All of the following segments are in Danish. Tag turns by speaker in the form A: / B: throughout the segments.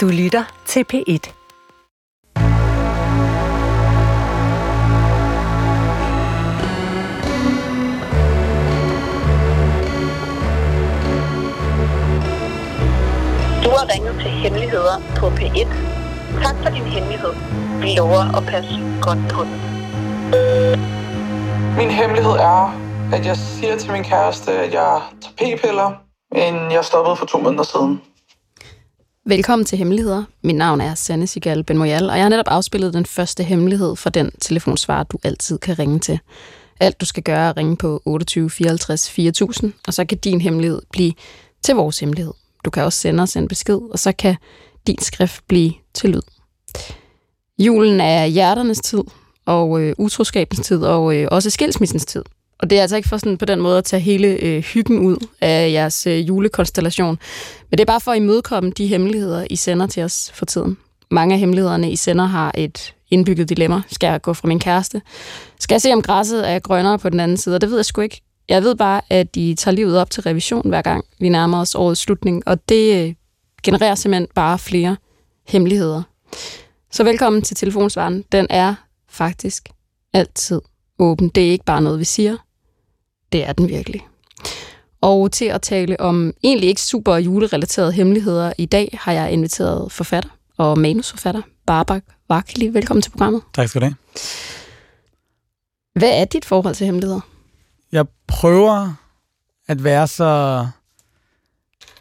A: Du lytter til P1.
B: Du har ringet til Hemmeligheder på P1. Tak for din hemmelighed. Vi lover at passe godt på den.
C: Min hemmelighed er, at jeg siger til min kæreste, at jeg tager p-piller, men jeg stoppede for to måneder siden.
D: Velkommen til Hemmeligheder. Mit navn er Sanne Sigal Benmoyal, og jeg har netop afspillet den første hemmelighed for den telefonsvar, du altid kan ringe til. Alt du skal gøre er at ringe på 28 54 4000, og så kan din hemmelighed blive til vores hemmelighed. Du kan også sende os en besked, og så kan din skrift blive til lyd. Julen er hjerternes tid, og øh, utroskabens tid, og øh, også skilsmissens tid. Og det er altså ikke for sådan på den måde at tage hele øh, hyggen ud af jeres øh, julekonstellation. Men det er bare for at imødekomme de hemmeligheder, I sender til os for tiden. Mange af hemmelighederne, I sender, har et indbygget dilemma. Skal jeg gå fra min kæreste? Skal jeg se, om græsset er grønnere på den anden side? Og det ved jeg sgu ikke. Jeg ved bare, at de tager livet op til revision hver gang, vi nærmer os årets slutning. Og det øh, genererer simpelthen bare flere hemmeligheder. Så velkommen til telefonsvaren. Den er faktisk altid åben. Det er ikke bare noget, vi siger. Det er den virkelig. Og til at tale om egentlig ikke super julerelaterede hemmeligheder i dag, har jeg inviteret forfatter og manusforfatter Barbak Vakli. Velkommen til programmet.
E: Tak skal du have.
D: Hvad er dit forhold til hemmeligheder?
E: Jeg prøver at være så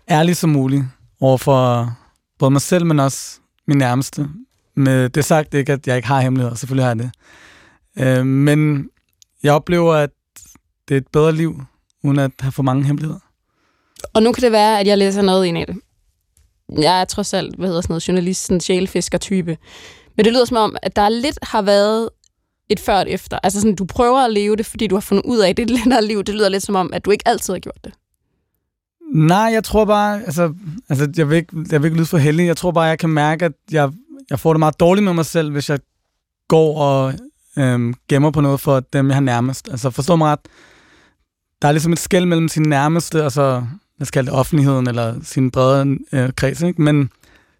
E: ærlig som muligt overfor både mig selv, men også min nærmeste. Med det sagt ikke, at jeg ikke har hemmeligheder. Selvfølgelig har jeg det. Øh, men jeg oplever, at det er et bedre liv, uden at have for mange hemmeligheder.
D: Og nu kan det være, at jeg læser noget ind i det. Jeg er trods alt, hvad hedder sådan noget, journalist, sådan sjælfisker-type. Men det lyder som om, at der lidt har været et før og et efter. Altså sådan, du prøver at leve det, fordi du har fundet ud af, at det er et længere liv. Det lyder lidt som om, at du ikke altid har gjort det.
E: Nej, jeg tror bare, altså, altså jeg, vil ikke, jeg vil ikke lyde for heldig. Jeg tror bare, jeg kan mærke, at jeg, jeg får det meget dårligt med mig selv, hvis jeg går og øhm, gemmer på noget for dem, jeg har nærmest. Altså forstå mig ret, der er ligesom et skæld mellem sin nærmeste, og så, lad os kalde det offentligheden, eller sin brede øh, kreds, ikke? Men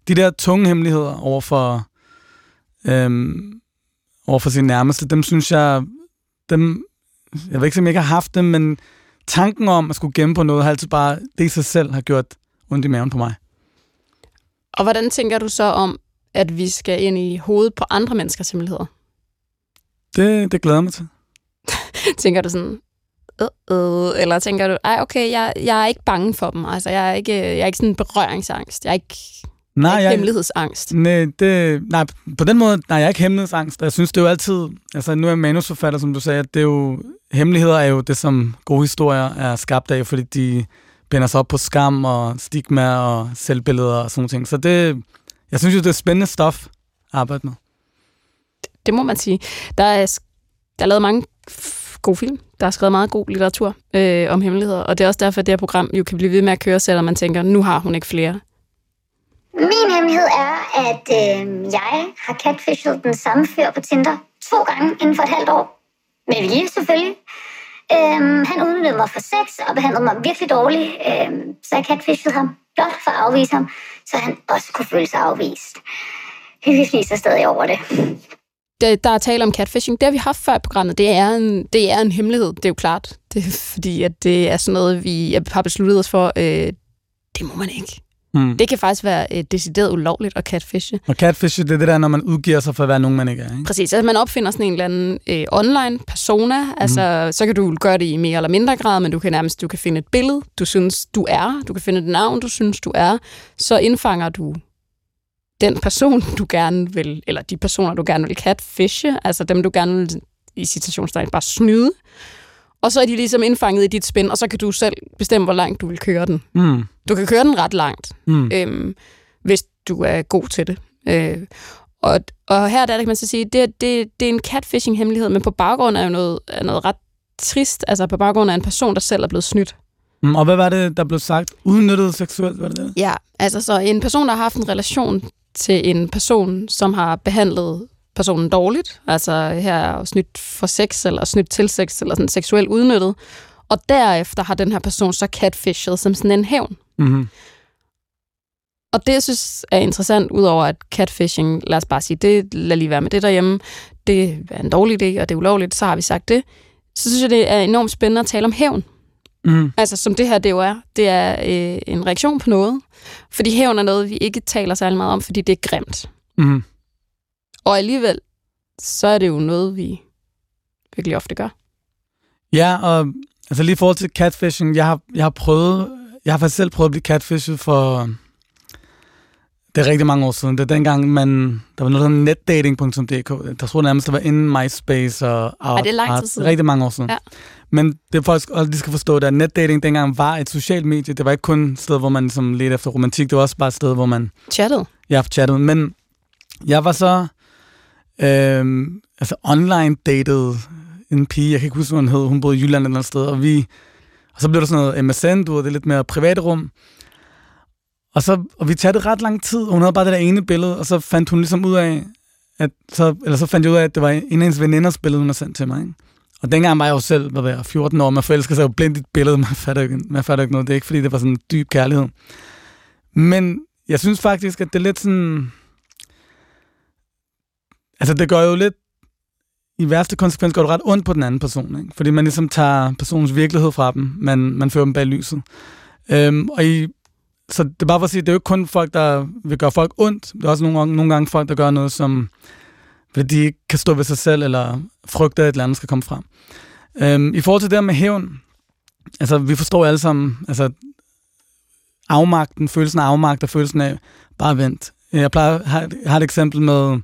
E: de der tunge hemmeligheder over for, øhm, over for sin nærmeste, dem synes jeg, dem, jeg ved ikke, om jeg ikke har haft dem, men tanken om at skulle gemme på noget, har altid bare, det i sig selv har gjort ondt i maven på mig.
D: Og hvordan tænker du så om, at vi skal ind i hovedet på andre menneskers hemmeligheder?
E: Det, det glæder mig til.
D: tænker du sådan, øh, øh, eller tænker du, ej okay, jeg, jeg er ikke bange for dem, altså jeg er ikke, jeg er ikke sådan berøringsangst, jeg er ikke,
E: Nej,
D: jeg er ikke hemmelighedsangst.
E: nej, det, nej, på den måde, nej, jeg er ikke hemmelighedsangst. Jeg synes, det er jo altid, altså nu er jeg manusforfatter, som du sagde, at det er jo, hemmeligheder er jo det, som gode historier er skabt af, fordi de binder sig op på skam og stigma og selvbilleder og sådan ting. Så det, jeg synes jo, det er spændende stof at arbejde med.
D: Det må man sige. Der er, der er lavet mange gode film. Der er skrevet meget god litteratur øh, om hemmeligheder, og det er også derfor, at det her program jo kan blive ved med at køre, selvom man tænker, nu har hun ikke flere.
F: Min hemmelighed er, at øh, jeg har catfishet den samme fyr på Tinder to gange inden for et halvt år. Med vilje selvfølgelig. Øhm, han udnyttede mig for sex og behandlede mig virkelig dårligt, øhm, så jeg catfishede ham blot for at afvise ham, så han også kunne føle sig afvist. Vi fniser stadig over det.
D: Der, der er tale om catfishing. Det har vi haft før i programmet. Det er en, det er en hemmelighed, det er jo klart. Det er fordi, at det er sådan noget, vi har besluttet os for, øh, det må man ikke.
E: Hmm.
D: Det kan faktisk være øh, decideret ulovligt at catfishe.
E: Og catfish, det er det der, når man udgiver sig for at være nogen, man ikke er. Ikke?
D: Præcis, altså man opfinder sådan en eller anden øh, online persona, mm. altså så kan du gøre det i mere eller mindre grad, men du kan nærmest du kan finde et billede, du synes, du er, du kan finde et navn, du synes, du er, så indfanger du den person, du gerne vil, eller de personer, du gerne vil catfishe, altså dem, du gerne vil i citationstegn bare snyde, og så er de ligesom indfanget i dit spænd, og så kan du selv bestemme, hvor langt du vil køre den.
E: Mm.
D: Du kan køre den ret langt,
E: Mm.
D: øhm, hvis du er god til det. Øh, og, og her der kan man så sige, det, det, det er en catfishing-hemmelighed, men på baggrund af noget, af noget ret trist, altså på baggrund af en person, der selv er blevet snydt.
E: Mm. Og hvad var det, der blev sagt? Udnyttet seksuelt, var det det?
D: Ja, altså så en person, der har haft en relation til en person, som har behandlet personen dårligt, altså her snydt for sex, eller snydt til sex, eller sådan seksuelt udnyttet, og derefter har den her person så catfishet som sådan en hævn.
E: Mm-hmm.
D: Og det, jeg synes er interessant, udover at catfishing, lad os bare sige, det lad lige være med det derhjemme, det er en dårlig idé, og det er ulovligt, så har vi sagt det. Så synes jeg, det er enormt spændende at tale om hævn.
E: Mm.
D: Altså, som det her det jo er. Det er øh, en reaktion på noget. Fordi hævn er noget, vi ikke taler særlig meget om, fordi det er grimt.
E: Mm.
D: Og alligevel, så er det jo noget, vi virkelig ofte gør.
E: Ja, og altså lige i forhold til catfishing, jeg har, jeg har prøvet, jeg har faktisk selv prøvet at blive catfishet for, det er rigtig mange år siden. Det er dengang, man, der var noget, der netdating.dk. Der tror nærmest, der var inden MySpace og
D: Ej, det er lang tid siden.
E: Rigtig mange år siden.
D: Ja.
E: Men det er faktisk de skal forstå, at netdating dengang var et socialt medie. Det var ikke kun et sted, hvor man ligesom ledte efter romantik. Det var også bare et sted, hvor man
D: Chattet.
E: jeg har chattet. Men jeg var så øhm, altså online dated en pige, jeg kan ikke huske, hvad hun hed. Hun boede i Jylland et eller andet sted, og vi og så blev der sådan noget MSN, du ved, det er lidt mere private rum. Og, så, og vi tager det ret lang tid, og hun havde bare det der ene billede, og så fandt hun ligesom ud af, at så, eller så fandt jeg ud af, at det var en af hendes veninders billede, hun havde sendt til mig. Ikke? Og dengang var jeg jo selv, hvad var jeg, 14 år, man forelsker sig jo blindt i et billede, man fatter, ikke, man fatter ikke noget. Det er ikke, fordi det var sådan en dyb kærlighed. Men jeg synes faktisk, at det er lidt sådan... Altså, det gør jo lidt... I værste konsekvens går det ret ondt på den anden person, ikke? Fordi man ligesom tager personens virkelighed fra dem. Man, man fører dem bag lyset. Øhm, og i, så det er bare for at sige, det er jo ikke kun folk, der vil gøre folk ondt. Det er også nogle gange, nogle gange folk, der gør noget, som fordi de ikke kan stå ved sig selv, eller frygter, at et eller andet skal komme frem. Øhm, I forhold til det her med hævn, altså vi forstår alle sammen, altså afmagten, følelsen af afmagt og følelsen af bare vent. Jeg plejer, har, har et eksempel med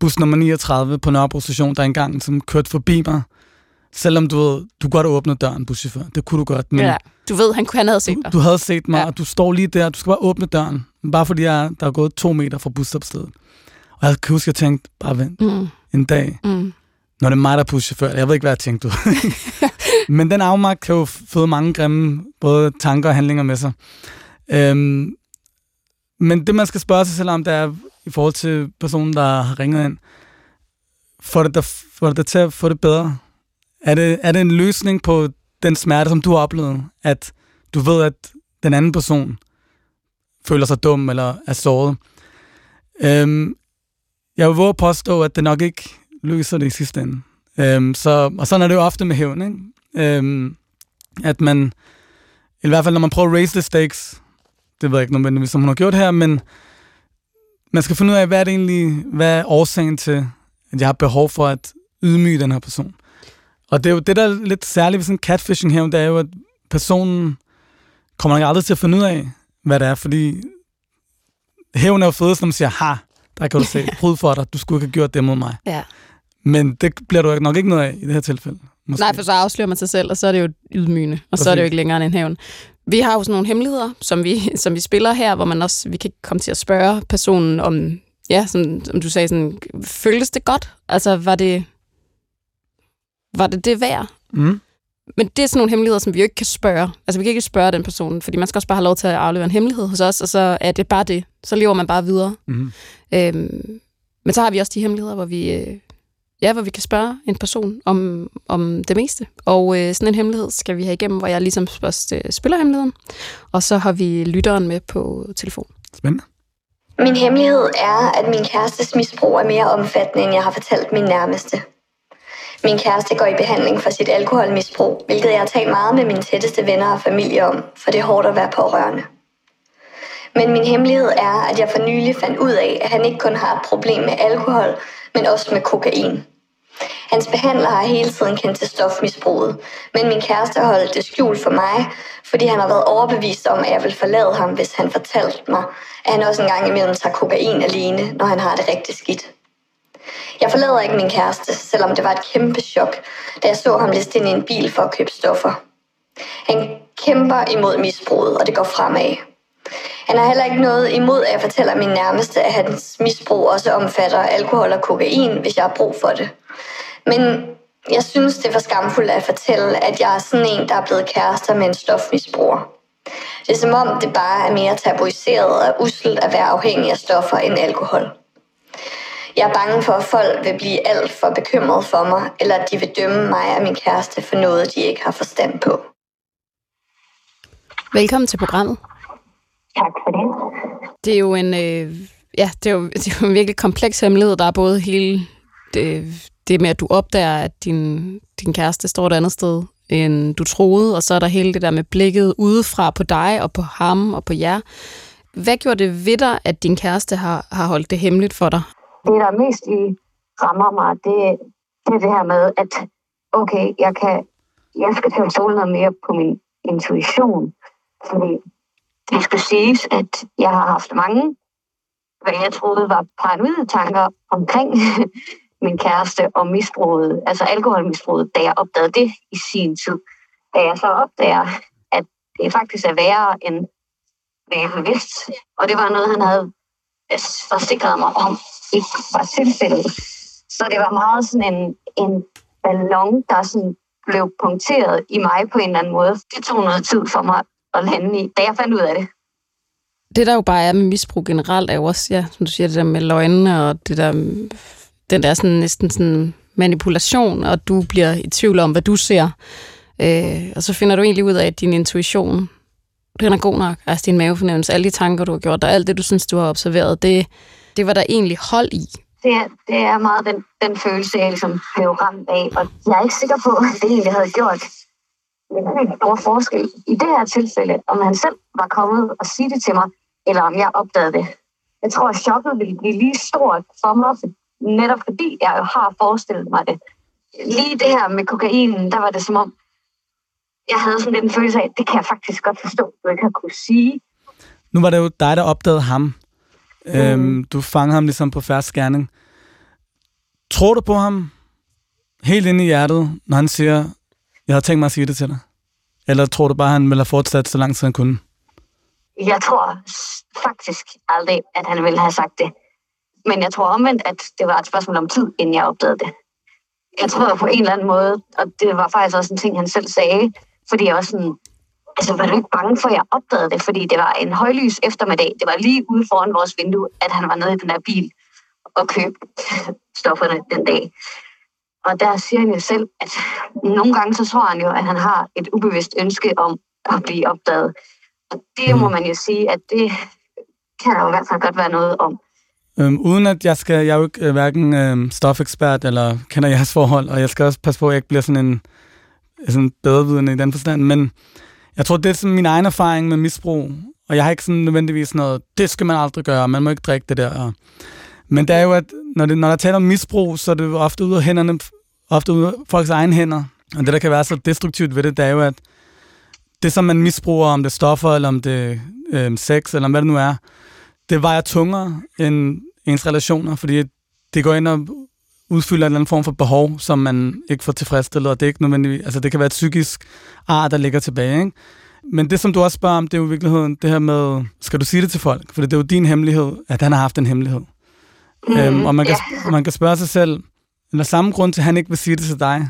E: bus nummer 39 på Nørrebro station, der engang som kørte forbi mig. Selvom du ved, du godt åbne døren, buschauffør. Det kunne du godt, men
D: Ja. Du ved, han, han havde set dig.
E: du havde set mig,
D: Ja.
E: og du står lige der. Du skal bare åbne døren. Bare fordi jeg, der er gået to meter fra busstopstedet. Og jeg kan huske, at jeg tænkte, bare vent
D: Mm,
E: en dag,
D: mm.
E: når det er mig, der er buschauffør. Jeg ved ikke, hvad jeg tænkte. Men den afmagt kan jo føde mange grimme både tanker og handlinger med sig. Øhm, men det, man skal spørge sig selv om, det er i forhold til personen, der har ringet ind. Får det, der, får det til at få det bedre? Er det, er det en løsning på den smerte, som du har oplevet? At du ved, at den anden person føler sig dum eller er såret? Øhm, jeg vil våge at påstå, at det nok ikke løser det i sidste ende. Øhm, så, og sådan er det jo ofte med hævn, ikke? Øhm, at man, i hvert fald når man prøver at raise the stakes, det ved jeg ikke nødvendigvis, som hun har gjort her, men man skal finde ud af, hvad er det egentlig, hvad er årsagen til, at jeg har behov for at ydmyge den her person. Og det er jo det, der er lidt særligt ved sådan catfishing hævn, det er jo, at personen kommer nok aldrig til at finde ud af, hvad det er, fordi hævn er jo fedest, når man siger, ha, der kan du se, brud for dig, du skulle ikke have gjort det mod mig.
D: Ja.
E: Men det bliver du nok ikke noget af i det her tilfælde. Måske.
D: Nej, for så afslører man sig selv, og så er det jo ydmygende, og så er det jo
E: Præcis.
D: ikke længere end en hævn. Vi har jo sådan nogle hemmeligheder, som vi, som vi spiller her, hvor man også, vi kan komme til at spørge personen om, ja, som, som du sagde, sådan, føltes det godt? Altså, var det, var det det værd?
E: Mm.
D: Men det er sådan nogle hemmeligheder, som vi jo ikke kan spørge. Altså, vi kan ikke spørge den person, fordi man skal også bare have lov til at aflevere en hemmelighed hos os, og så er det bare det. Så lever man bare videre.
E: Mm.
D: Øhm, men så har vi også de hemmeligheder, hvor vi, øh, ja, hvor vi kan spørge en person om, om det meste. Og øh, sådan en hemmelighed skal vi have igennem, hvor jeg ligesom først øh, spiller hemmeligheden, og så har vi lytteren med på telefon.
E: Spændende.
G: Min hemmelighed er, at min kærestes misbrug er mere omfattende, end jeg har fortalt min nærmeste. Min kæreste går i behandling for sit alkoholmisbrug, hvilket jeg har talt meget med mine tætteste venner og familie om, for det er hårdt at være pårørende. Men min hemmelighed er, at jeg for nylig fandt ud af, at han ikke kun har et problem med alkohol, men også med kokain. Hans behandler har hele tiden kendt til stofmisbruget, men min kæreste holdt det skjult for mig, fordi han har været overbevist om, at jeg vil forlade ham, hvis han fortalte mig, at han også en gang imellem tager kokain alene, når han har det rigtig skidt. Jeg forlader ikke min kæreste, selvom det var et kæmpe chok, da jeg så ham liste ind i en bil for at købe stoffer. Han kæmper imod misbruget, og det går fremad. Han har heller ikke noget imod, at jeg fortæller min nærmeste, at hans misbrug også omfatter alkohol og kokain, hvis jeg har brug for det. Men jeg synes, det er for skamfuldt at fortælle, at jeg er sådan en, der er blevet kærester med en stofmisbruger. Det er som om, det bare er mere tabuiseret og uselt at være afhængig af stoffer end alkohol. Jeg er bange for, at folk vil blive alt for bekymret for mig, eller at de vil dømme mig og min kæreste for noget, de ikke har forstand på.
D: Velkommen til programmet.
G: Tak for det.
D: Det er jo en, øh, ja, det er jo, det er jo en virkelig kompleks hemmelighed. Der er både hele det, det med, at du opdager, at din, din kæreste står et andet sted, end du troede, og så er der hele det der med blikket udefra på dig og på ham og på jer. Hvad gjorde det ved dig, at din kæreste har, har holdt det hemmeligt for dig?
F: Det, der mest i rammer mig, det, det er det her med, at okay, jeg, kan, jeg skal til at stole noget mere på min intuition. Fordi det skal siges, at jeg har haft mange, hvad jeg troede var paranoide tanker omkring min kæreste og misbruget, altså alkoholmisbruget, da jeg opdagede det i sin tid. Da jeg så opdager, at det faktisk er værre end hvad jeg vidst. Og det var noget, han havde forsikrede mig om, ikke var tilfældet. Så det var meget sådan en, en ballon, der sådan blev punkteret i mig på en eller anden måde. Det tog noget tid for mig at lande i, da jeg fandt ud af det.
D: Det, der jo bare er med misbrug generelt, er jo også, ja, som du siger, det der med løgnene og det der, den der sådan, næsten sådan manipulation, og du bliver i tvivl om, hvad du ser. Øh, og så finder du egentlig ud af, at din intuition, den er god nok. Altså din mavefornemmelse, alle de tanker, du har gjort, og alt det, du synes, du har observeret, det, det var der egentlig hold i.
F: Det er, det er meget den, den følelse, jeg ligesom blev ramt af, og jeg er ikke sikker på, at det egentlig havde gjort en stor forskel i det her tilfælde, om han selv var kommet og sige det til mig, eller om jeg opdagede det. Jeg tror, at chokket ville blive lige stort for mig, netop fordi jeg jo har forestillet mig det. Lige det her med kokainen, der var det som om, jeg havde sådan lidt en følelse af, at det kan jeg faktisk godt forstå, du ikke har kunne sige.
E: Nu var det jo dig, der opdagede ham. Mm. Øhm, du fangede ham ligesom på færre skærning. Tror du på ham helt inde i hjertet, når han siger, jeg har tænkt mig at sige det til dig? Eller tror du bare, han ville have fortsat så langt, som han kunne?
F: Jeg tror faktisk aldrig, at han ville have sagt det. Men jeg tror omvendt, at det var et spørgsmål om tid, inden jeg opdagede det. Jeg tror på en eller anden måde, og det var faktisk også en ting, han selv sagde, fordi jeg også sådan, altså var du ikke bange for, at jeg opdagede det? Fordi det var en højlys eftermiddag. Det var lige ude foran vores vindue, at han var nede i den der bil og købte stofferne den dag. Og der siger han jo selv, at nogle gange så tror han jo, at han har et ubevidst ønske om at blive opdaget. Og det må man jo sige, at det kan der jo i hvert fald godt være noget om.
E: Øhm, uden at jeg skal, jeg er jo ikke øh, hverken øh, stofekspert eller kender jeres forhold, og jeg skal også passe på, at jeg ikke bliver sådan en sådan bedrevidende i den forstand, men jeg tror, det er sådan min egen erfaring med misbrug, og jeg har ikke sådan nødvendigvis noget, det skal man aldrig gøre, man må ikke drikke det der. Men det er jo, at når, det, når der taler om misbrug, så er det jo ofte ud af hænderne, ofte ud af folks egne hænder. Og det, der kan være så destruktivt ved det, det er jo, at det, som man misbruger, om det er stoffer, eller om det er øh, sex, eller hvad det nu er, det vejer tungere end ens relationer, fordi det går ind og udfylder en eller anden form for behov, som man ikke får tilfredsstillet, og det er ikke nødvendigvis, altså det kan være et psykisk ar, der ligger tilbage, ikke? Men det, som du også spørger om, det er jo i virkeligheden det her med, skal du sige det til folk? For det er jo din hemmelighed, at han har haft en hemmelighed. Mm, øhm, og man kan, yeah. man kan spørge sig selv, eller samme grund til, at han ikke vil sige det til dig,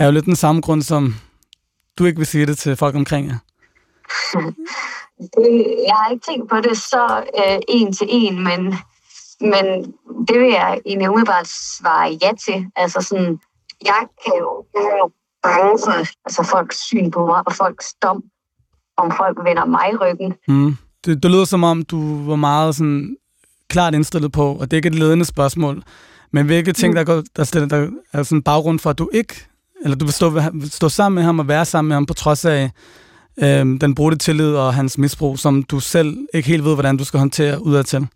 E: er jo lidt den samme grund, som du ikke vil sige det til folk omkring jer.
F: Det, jeg har ikke tænkt på det så øh, en til en, men, men det vil jeg egentlig umiddelbart svare ja til. Altså sådan, jeg kan jo, jeg er jo bange for altså folks syn på mig og folks dom, om folk vender mig ryggen.
E: Mm. Det, det lyder som om, du var meget sådan klart indstillet på, og det er ikke et ledende spørgsmål, men hvilke ting, mm. der, går, der, stiller, der er sådan baggrund for, at du ikke, eller du vil stå, stå sammen med ham og være sammen med ham, på trods af øh, den brudte tillid og hans misbrug, som du selv ikke helt ved, hvordan du skal håndtere udadtil?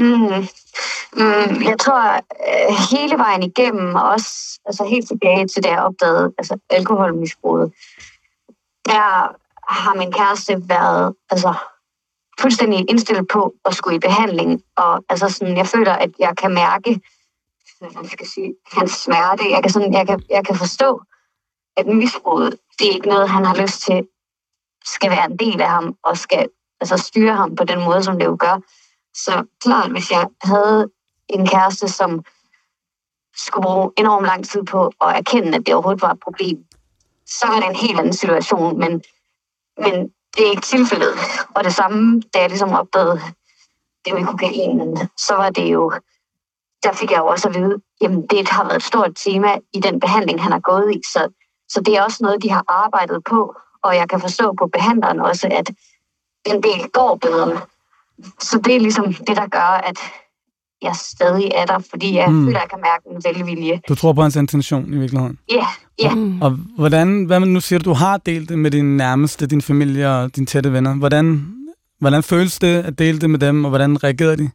F: Mm. Mm, jeg tror øh, hele vejen igennem, og også altså helt tilbage til det, jeg opdagede altså alkoholmisbruget, der har min kæreste været altså, fuldstændig indstillet på at skulle i behandling. Og altså sådan, jeg føler, at jeg kan mærke hvad skal sige, hans smerte. Jeg kan, sådan, jeg, kan, jeg kan forstå, at misbruget, det er ikke noget, han har lyst til skal være en del af ham og skal altså, styre ham på den måde, som det jo gør. Så klart, hvis jeg havde en kæreste, som skulle bruge enormt lang tid på at erkende, at det overhovedet var et problem, så var det en helt anden situation. Men, men det er ikke tilfældet. Og det samme, da jeg ligesom opdagede det med kokainen, så var det jo, der fik jeg jo også at vide, jamen det har været et stort tema i den behandling, han har gået i. Så, så det er også noget, de har arbejdet på, og jeg kan forstå på behandleren også, at den del går bedre. Så det er ligesom det, der gør, at jeg stadig er der, fordi jeg
E: Mm.
F: føler, at jeg kan mærke en velvilje.
E: Du tror på hans intention i virkeligheden.
F: Ja, ja.
D: Mm.
E: Og hvordan, hvad nu siger du, du har delt det med dine nærmeste, din familie og dine tætte venner. Hvordan, hvordan føles det at dele det med dem, og hvordan reagerede de?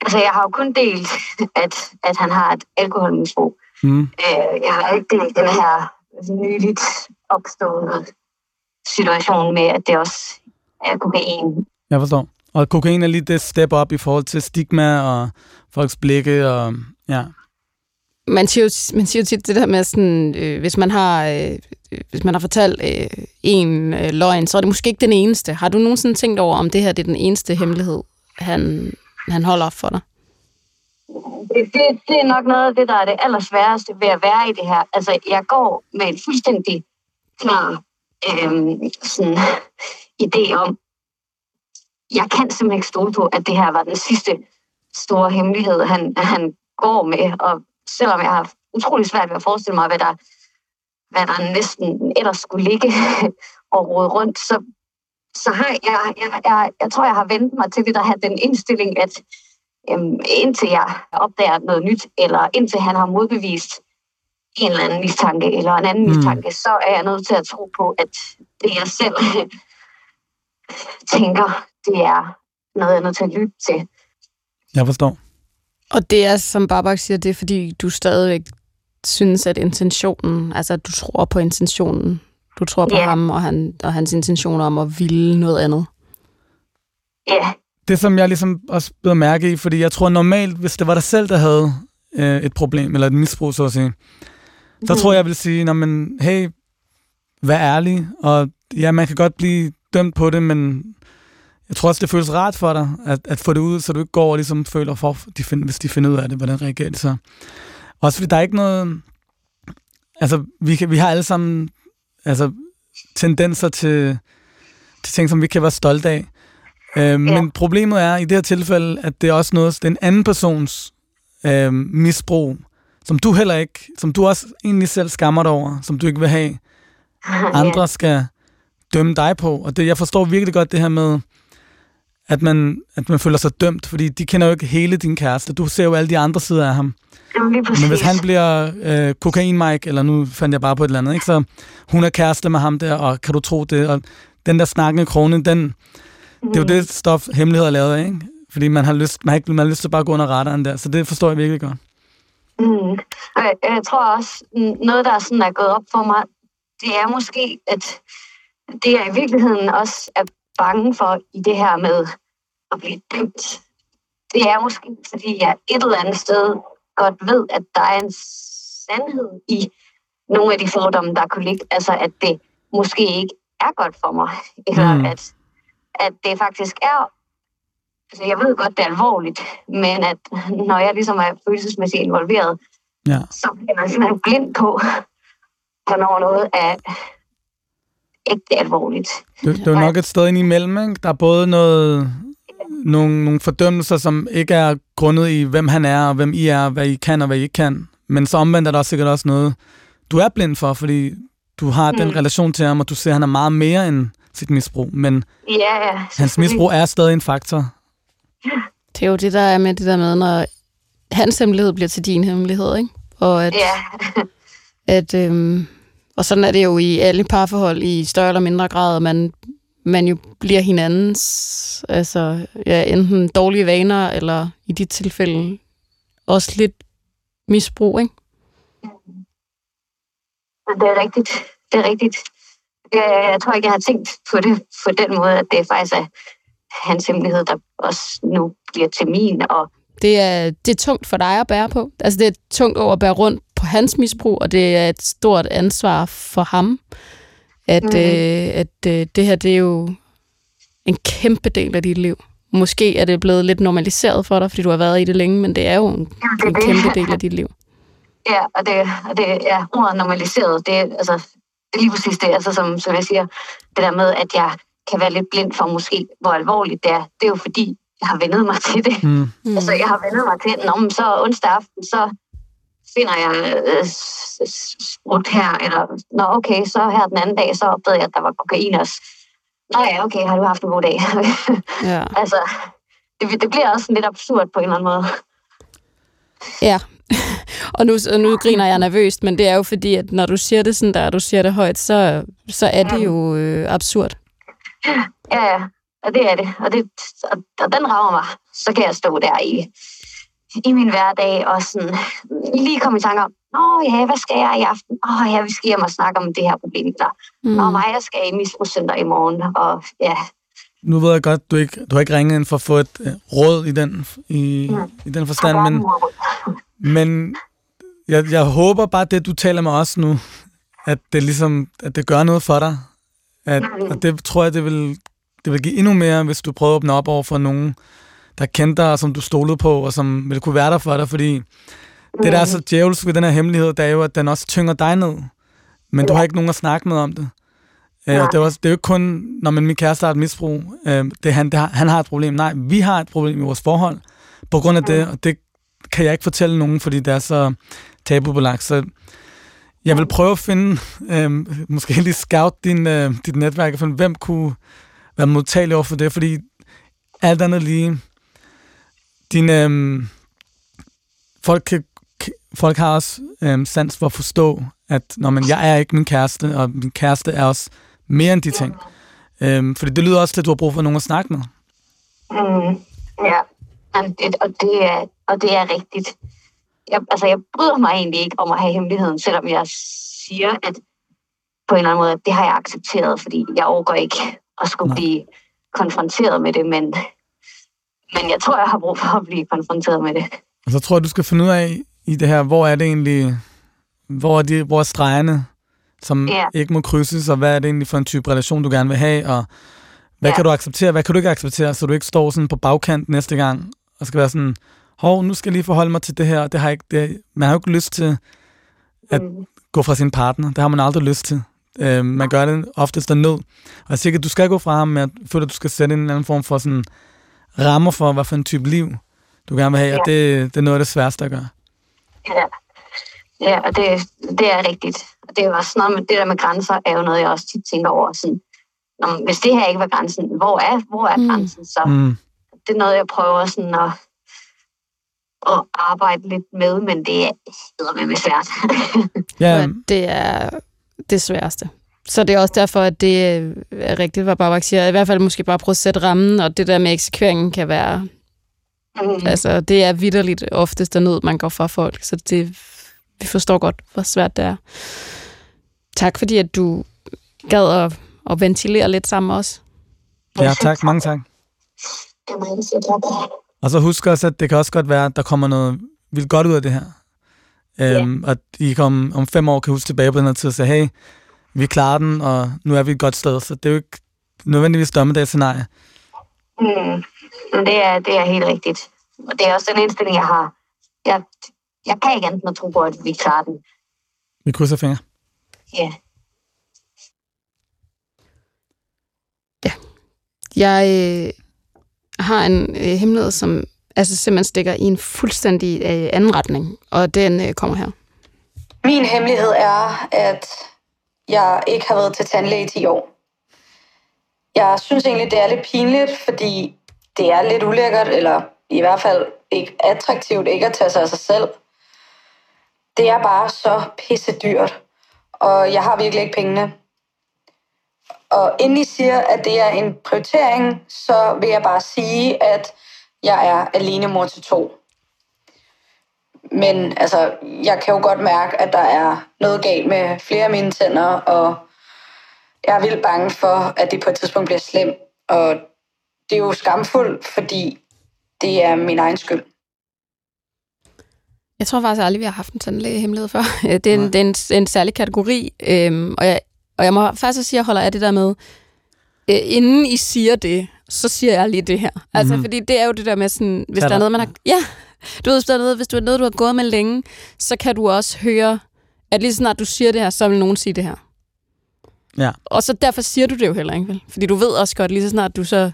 F: Altså, jeg har jo kun delt, at, at han har et alkoholmisbrug.
E: Mm.
F: Øh, jeg har ikke delt den her nyligt opståede situation med, at det også er kokain.
E: Jeg forstår. Og kokain er lige det step up i forhold til stigma og folks blikke og ja.
D: Man siger, jo, man siger jo tit det der med, sådan, øh, hvis, man har, øh, hvis man har fortalt øh, en øh, løgn, så er det måske ikke den eneste. Har du nogensinde tænkt over, om det her det er den eneste hemmelighed, han, han holder op for dig?
F: Det, det, det er nok noget af det, der er det allersværeste ved at være i det her. Altså, jeg går med en fuldstændig klar øhm, sådan, idé om, jeg kan simpelthen ikke stole på, at det her var den sidste store hemmelighed, han, han går med. Og selvom jeg har utrolig svært ved at forestille mig, hvad der, hvad der næsten ellers skulle ligge og rode rundt, så, så har jeg, jeg, jeg, jeg tror, jeg har vendt mig til det, der har den indstilling, at øhm, indtil jeg opdager noget nyt, eller indtil han har modbevist en eller anden mistanke, eller en anden
E: mm.
F: mistanke, så er jeg nødt til at tro på, at det, jeg selv tænker, det er noget, jeg er nødt til at lytte til.
E: Jeg forstår.
D: Og det er, som Babak siger, det er fordi, du stadigvæk synes, at intentionen, altså at du tror på intentionen, du tror på
F: Ja.
D: ham og, han, og hans intentioner om at ville noget andet.
F: Ja,
E: Det, som jeg ligesom også blev mærke i, fordi jeg tror normalt, hvis det var dig selv, der havde øh, et problem, eller et misbrug, så at sige, så tror jeg, jeg vil sige, men, hey, vær ærlig, og ja, man kan godt blive dømt på det, men jeg tror også, det føles rart for dig, at, at få det ud, så du ikke går og ligesom føler, for, de find, hvis de finder ud af det, hvordan reagerer de så. Også fordi der er ikke noget... Altså, vi, kan, vi har alle sammen altså, tendenser til, til ting, som vi kan være stolte af. Øh, Men problemet er i det her tilfælde, at det er også noget, det er en anden persons øh, misbrug, som du heller ikke, som du også egentlig selv skammer dig over, som du ikke vil have, andre skal dømme dig på. Og det, jeg forstår virkelig godt det her med, at man, at man føler sig dømt, fordi de kender jo ikke hele din kæreste. Du ser jo alle de andre sider af ham.
F: Jamen.
E: Men hvis han bliver øh, kokain Mike, eller nu fandt jeg bare på et eller andet, ikke? så hun er kæreste med ham der, og kan du tro det? Og den der snakkende krone, den, det er jo det stof, hemmelighed er lavet af, ikke? Fordi man har lyst, man har, ikke, man har lyst til bare at gå under radaren der, så det forstår jeg virkelig godt.
F: Mm. Og jeg, jeg tror også, mm, noget, der sådan er gået op for mig, det er måske, at det jeg i virkeligheden også er bange for i det her med at blive dømt. Det er måske, fordi jeg et eller andet sted godt ved, at der er en sandhed i nogle af de fordomme, der kunne ligge. Altså, at det måske ikke er godt for mig. Eller
E: Mm.
F: at, at det faktisk er Altså, jeg ved godt, det er alvorligt, men at når jeg ligesom er følelsesmæssigt involveret,
E: Ja.
F: så bliver man simpelthen blind på, hvornår noget er ægte alvorligt.
E: Det, det er jo nok et sted ind imellem, ikke? Der er både noget, nogle, nogle fordømmelser, som ikke er grundet i, hvem han er, og hvem I er, hvad I kan og hvad I ikke kan. Men så omvendt er der også sikkert også noget, du er blind for, fordi du har mm. den relation til ham, og du ser, at han er meget mere end sit misbrug. Men
F: Ja, ja.
E: hans misbrug er stadig en faktor.
D: Det er jo det, der er med det der med, når hans hemmelighed bliver til din hemmelighed, ikke? Og at,
F: Ja,
D: at øhm, og sådan er det jo i alle parforhold i større eller mindre grad, man, man jo bliver hinandens, altså ja, enten dårlige vaner, eller i dit tilfælde også lidt misbrug, ikke?
F: det er rigtigt. Det er rigtigt. Jeg, jeg tror ikke, jeg har tænkt på det på den måde, at det faktisk er hans hemmelighed, der også nu bliver til min. Og
D: Det er, det er tungt for dig at bære på. Altså, det er tungt over at bære rundt på hans misbrug, og det er et stort ansvar for ham, at, mm. øh, at øh, det her, det er jo en kæmpe del af dit liv. Måske er det blevet lidt normaliseret for dig, fordi du har været i det længe, men det er jo en,
F: Jamen, det
D: en
F: det.
D: kæmpe del af dit liv.
F: Ja, og det, og det er ordet normaliseret. Det, er, altså, det er lige præcis det, altså, som, som jeg siger. Det der med, at jeg kan være lidt blind for måske, hvor alvorligt det er. Det er jo fordi, jeg har vendet mig til det.
E: Mm.
F: Altså, jeg har vendet mig til, Nå, men så onsdag aften, så finder jeg øh, sprut her, eller nå okay, så her den anden dag, så opdagede jeg, at der var kokain også. Nå ja, okay, har du haft en god dag?
D: Ja.
F: altså, det, det bliver også lidt absurd på en eller anden måde.
D: Ja, og nu, og nu griner jeg nervøst, men det er jo fordi, at når du siger det sådan der, og du siger det højt, så, så er det jo øh, absurd.
F: Ja, ja, og det er det. Og, det, og, og den rammer mig. Så kan jeg stå der i, i min hverdag og sådan lige komme i tanke om, Nå ja, hvad skal jeg i aften? Åh oh, ja, vi skal hjem og snakke om det her problem. Eller, mm. Nå, mig, jeg skal i misbrugscenter i morgen. Og ja,
E: Nu ved jeg godt, du ikke, du har ikke ringet ind for at få et øh, råd i den, i,
F: Mm.
E: i den forstand, men, men jeg, jeg håber bare, det du taler med os nu, at det ligesom, at det gør noget for dig. At, og det tror jeg, det vil, det vil give endnu mere, hvis du prøver at åbne op over for nogen, der kendte dig, og som du stolede på, og som ville kunne være der for dig, fordi det, der er så djævelsk ved den her hemmelighed, det er jo, at den også tynger dig ned. Men du har ikke nogen at snakke med om det. Øh, og det er, også, det er jo ikke kun, når man min kæreste har et misbrug, øh, det er han, det har, han har et problem. Nej, vi har et problem i vores forhold på grund af det, og det kan jeg ikke fortælle nogen, fordi det er så tabubelagt. Så jeg vil prøve at finde, øh, måske lige scout din, øh, dit netværk, og finde, hvem kunne være modtagelig over for det, fordi alt andet lige, din, øh, folk, kan, folk har også øh, sans for at forstå, at når man, jeg er ikke min kæreste, og min kæreste er også mere end de ting. Øh, fordi det lyder også til, at du har brug for nogen at snakke med.
F: Mm, ja, Jamen, det, og, det er, og det er rigtigt. Jeg, altså, jeg bryder mig egentlig ikke om at have hemmeligheden, selvom jeg siger, at på en eller anden måde, at det har jeg accepteret, fordi jeg overgår ikke at skulle
E: Nej.
F: blive konfronteret med det, men, men jeg tror, jeg har brug for at blive konfronteret med det.
E: Og så tror jeg, du skal finde ud af i det her, hvor er det egentlig, hvor er, de, hvor er stregerne, som
F: Ja.
E: ikke må krydses, og hvad er det egentlig for en type relation, du gerne vil have, og hvad
F: Ja.
E: kan du acceptere, hvad kan du ikke acceptere, så du ikke står sådan på bagkant næste gang, og skal være sådan, hov, nu skal jeg lige forholde mig til det her, det har jeg ikke, det, man har jo ikke lyst til at
F: Mm.
E: gå fra sin partner, det har man aldrig lyst til. Øh, man gør det oftest af nød. Og jeg ikke, at du skal gå fra ham, men jeg føler, at du skal sætte en eller anden form for sådan rammer for, hvad for en type liv, du gerne vil have, og det, det er noget af det sværeste at gøre.
F: Ja, ja og det, det er rigtigt. Og det er også noget med, det der med grænser, er jo noget, jeg også tit tænker over. Sådan, Nå, men hvis det her ikke var grænsen, hvor er, hvor er
D: Mm.
F: grænsen så?
E: Mm.
F: Det er noget, jeg prøver sådan at, at arbejde lidt med, men det er med svært.
E: Ja,
D: det er det sværeste. Så det er også derfor, at det er rigtigt, hvad Babak siger. I hvert fald måske bare prøve at sætte rammen, og det der med eksekveringen kan være...
F: Mm.
D: Altså, det er vidderligt oftest der nød, man går fra folk. Så det, vi forstår godt, hvor svært det er. Tak fordi, at du gad at, at ventilere lidt sammen med os.
E: ja, tak, mange tak. Og så husk også, at det kan også godt være, at der kommer noget vildt godt ud af det her. Øhm, Og I kan om fem år kan huske tilbage på den her tid og sige, hey, vi klarer den, og nu er vi et godt sted. Så det er jo ikke nødvendigvis dommedagsscenarie.
F: Mm. Men det er, det er helt rigtigt. Og det er også den indstilling, jeg har. Jeg, jeg kan ikke andet end at tro på, at vi klarer den.
E: Vi krydser fingre.
F: Ja.
D: Jeg øh, har en øh, hemmelighed, som altså simpelthen stikker i en fuldstændig øh, anden retning, og den øh, kommer her.
A: Min hemmelighed er, at jeg ikke har været til tandlæge i 10 år. Jeg synes egentlig, det er lidt pinligt, fordi det er lidt ulækkert, eller i hvert fald ikke attraktivt ikke at tage sig af sig selv. Det er bare så pisse dyrt, og jeg har virkelig ikke pengene. Og inden I siger, at det er en prioritering, så vil jeg bare sige, at jeg er alene mor til to. Men altså, jeg kan jo godt mærke, at der er noget galt med flere af mine tænder, og jeg er vildt bange for, at det på et tidspunkt bliver slemt. Og det er jo skamfuldt, fordi det er min egen skyld.
D: Jeg tror faktisk aldrig, vi har haft en tandlægehemmelighed før. Det er en, det er en, en særlig kategori, øhm, og, jeg, og jeg må faktisk sige, at jeg holder af det der med, øh, inden I siger det, så siger jeg lige det her. Altså,
E: Mhm.
D: fordi det er jo det der med sådan, hvis
E: Tag
D: der er noget, man har... Ja, du ved, er noget, hvis du er noget, du har gået med længe, så kan du også høre, at lige så snart du siger det her, så vil nogen sige det her.
E: Ja.
D: Og så derfor siger du det jo heller ikke, vel? Fordi du ved også godt, lige så snart du så...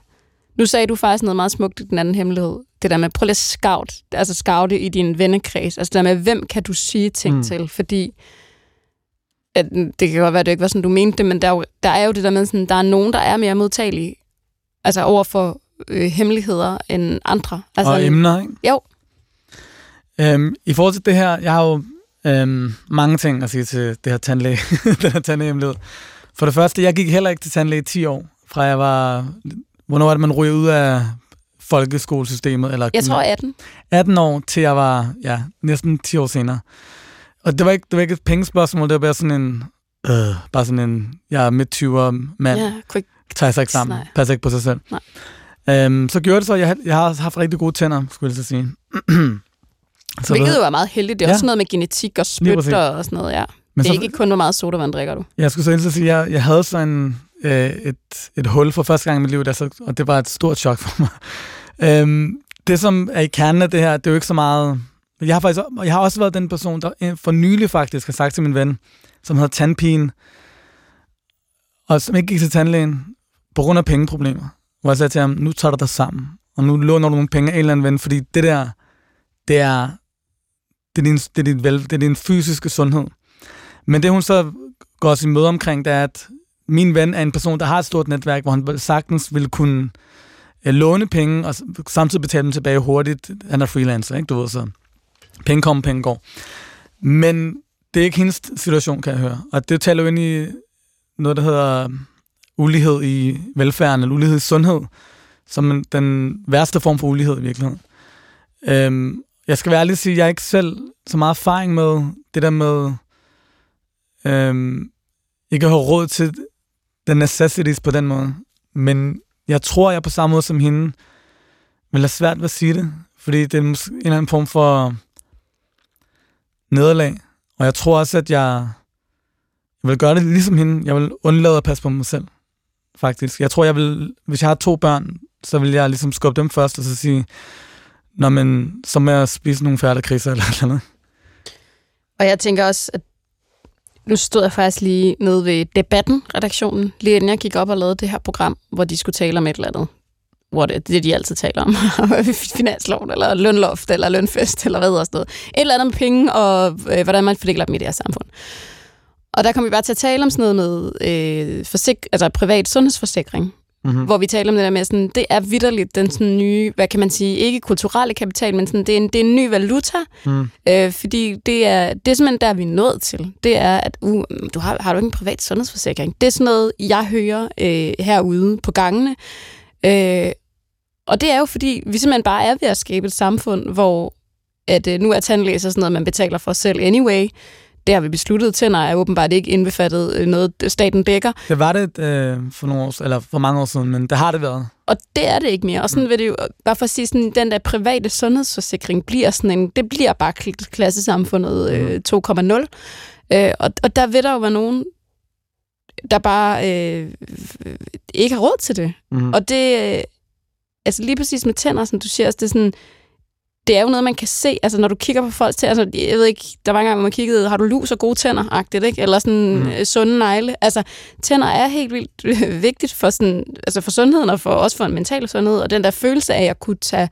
D: Nu sagde du faktisk noget meget smukt i den anden hemmelighed. Det der med, prøv lige at scout, altså scoute i din vennekreds. Altså det der med, hvem kan du sige ting
E: Mm.
D: mm. til? Fordi at det kan godt være, at det ikke var sådan, du mente det, men der er jo, der er jo det der med, sådan, der er nogen, der er mere modtagelige altså over for øh, hemmeligheder end andre. Altså,
E: og emner, ikke?
D: Jo.
E: Øhm, I forhold til det her, jeg har jo øhm, mange ting at sige til det her tandlæge, den her tandlægehemmelighed. For det første, jeg gik heller ikke til tandlæge i 10 år, fra jeg var... Hvornår var det, man ryger ud af folkeskolesystemet? Eller
D: Jeg tror 18.
E: 18 år, til jeg var ja, næsten 10 år senere. Og det var ikke, det var ikke et pengespørgsmål, det var bare sådan en... Øh, bare sådan en... Jeg er midt 20'er mand,
D: Ja, quick.
E: tager sig ikke sammen,
D: Nej.
E: passer ikke på sig selv.
D: Nej.
E: Øhm, så gjorde det så, jeg, har- jeg har haft rigtig gode tænder, skulle jeg så sige.
D: Så Hvilket
E: ved-
D: jo er meget heldigt. Det er
E: Ja.
D: også noget med genetik og spytter og sådan noget, ja.
E: men
D: det er
E: så,
D: ikke kun, hvor meget sodavand drikker du.
E: Jeg skulle så hilse at sige, at jeg, jeg havde sådan øh, et, et hul for første gang i mit liv, der så, og det var et stort chok for mig. øhm, det, som er i kernen af det her, det er jo ikke så meget... Jeg har, faktisk, jeg har også været den person, der for nylig faktisk har sagt til min ven, som hedder tandpine, og som ikke gik til tandlægen på grund af pengeproblemer. Hvor jeg sagde til ham, nu tager du dig sammen, og nu låner du nogle penge af en eller anden ven, fordi det der, det er, det er, din, det er, din, vel, det er din fysiske sundhed. Men det hun så går sin i møde omkring, det er, at min ven er en person, der har et stort netværk, hvor han sagtens vil kunne øh, låne penge, og samtidig betale dem tilbage hurtigt. Han er freelancer, ikke? Du ved, så penge kommer, penge går. Men det er ikke hendes situation, kan jeg høre. Og det taler jo ind i noget, der hedder øh, ulighed i velfærden, eller ulighed i sundhed, som den værste form for ulighed i virkeligheden. Øhm, jeg skal være ærlig og sige, at jeg har ikke selv så meget erfaring med det der med øhm, ikke at have råd til the necessities på den måde. Men jeg tror, jeg på samme måde som hende vil have svært ved at sige det, fordi det er en eller anden form for nederlag. Og jeg tror også, at jeg, jeg vil gøre det ligesom hende. Jeg vil undlade at passe på mig selv, faktisk. Jeg tror, jeg vil, hvis jeg har to børn, så vil jeg ligesom skubbe dem først, og så sige, Nå, men så må jeg spise nogle færdige kriser eller noget andet.
D: Og jeg tænker også, at nu stod jeg faktisk lige nede ved Debatten, redaktionen, lige inden jeg gik op og lavede det her program, hvor de skulle tale om et eller andet. Hvor det, det de altid taler om. Finansloven, eller lønloft, eller lønfest, eller hvad hedder sådan noget. Et eller andet med penge, og øh, hvordan man fordeler dem i det her samfund. Og der kom vi bare til at tale om sådan noget med øh, forsik- altså privat sundhedsforsikring.
E: Mm-hmm.
D: Hvor vi taler om det der med, sådan, det er vidderligt den sådan nye, hvad kan man sige, ikke kulturelle kapital, men sådan, det, er en, det er en ny valuta,
E: Mm.
D: Øh, fordi det er, det er simpelthen der, vi er nået til. Det er, at uh, du har, har du ikke en privat sundhedsforsikring? Det er sådan noget, jeg hører øh, herude på gangene. Øh, og det er jo, fordi vi simpelthen bare er ved at skabe et samfund, hvor at, øh, nu er tandlæser sådan noget, man betaler for selv anyway. Det har vi besluttet. Tænder er åbenbart ikke indbefattet øh, noget, staten dækker.
E: Det var det øh, for, nogle år, eller for mange år siden, men det har det været.
D: Og det er det ikke mere. Og sådan vil det jo, bare for at sige, sådan, den der private sundhedsforsikring bliver sådan en, det bliver bare kl- klassesamfundet øh, 2,0. Øh, og, og der vil der jo være nogen, der bare øh, ikke har råd til det.
E: Mm.
D: Og det, øh, altså lige præcis med tænder, som du siger, altså, det er sådan, det er jo noget, man kan se, altså når du kigger på folks tænder, altså, jeg ved ikke, der var en gang, hvor man kiggede, har du lus og gode tænder, agtigt, ikke? Eller sådan
E: Mm.
D: mm. sunde negle. Altså, tænder er helt vildt øh, vigtigt for, sådan, altså for sundheden, og for, også for en mental sundhed, og den der følelse af at kunne tage,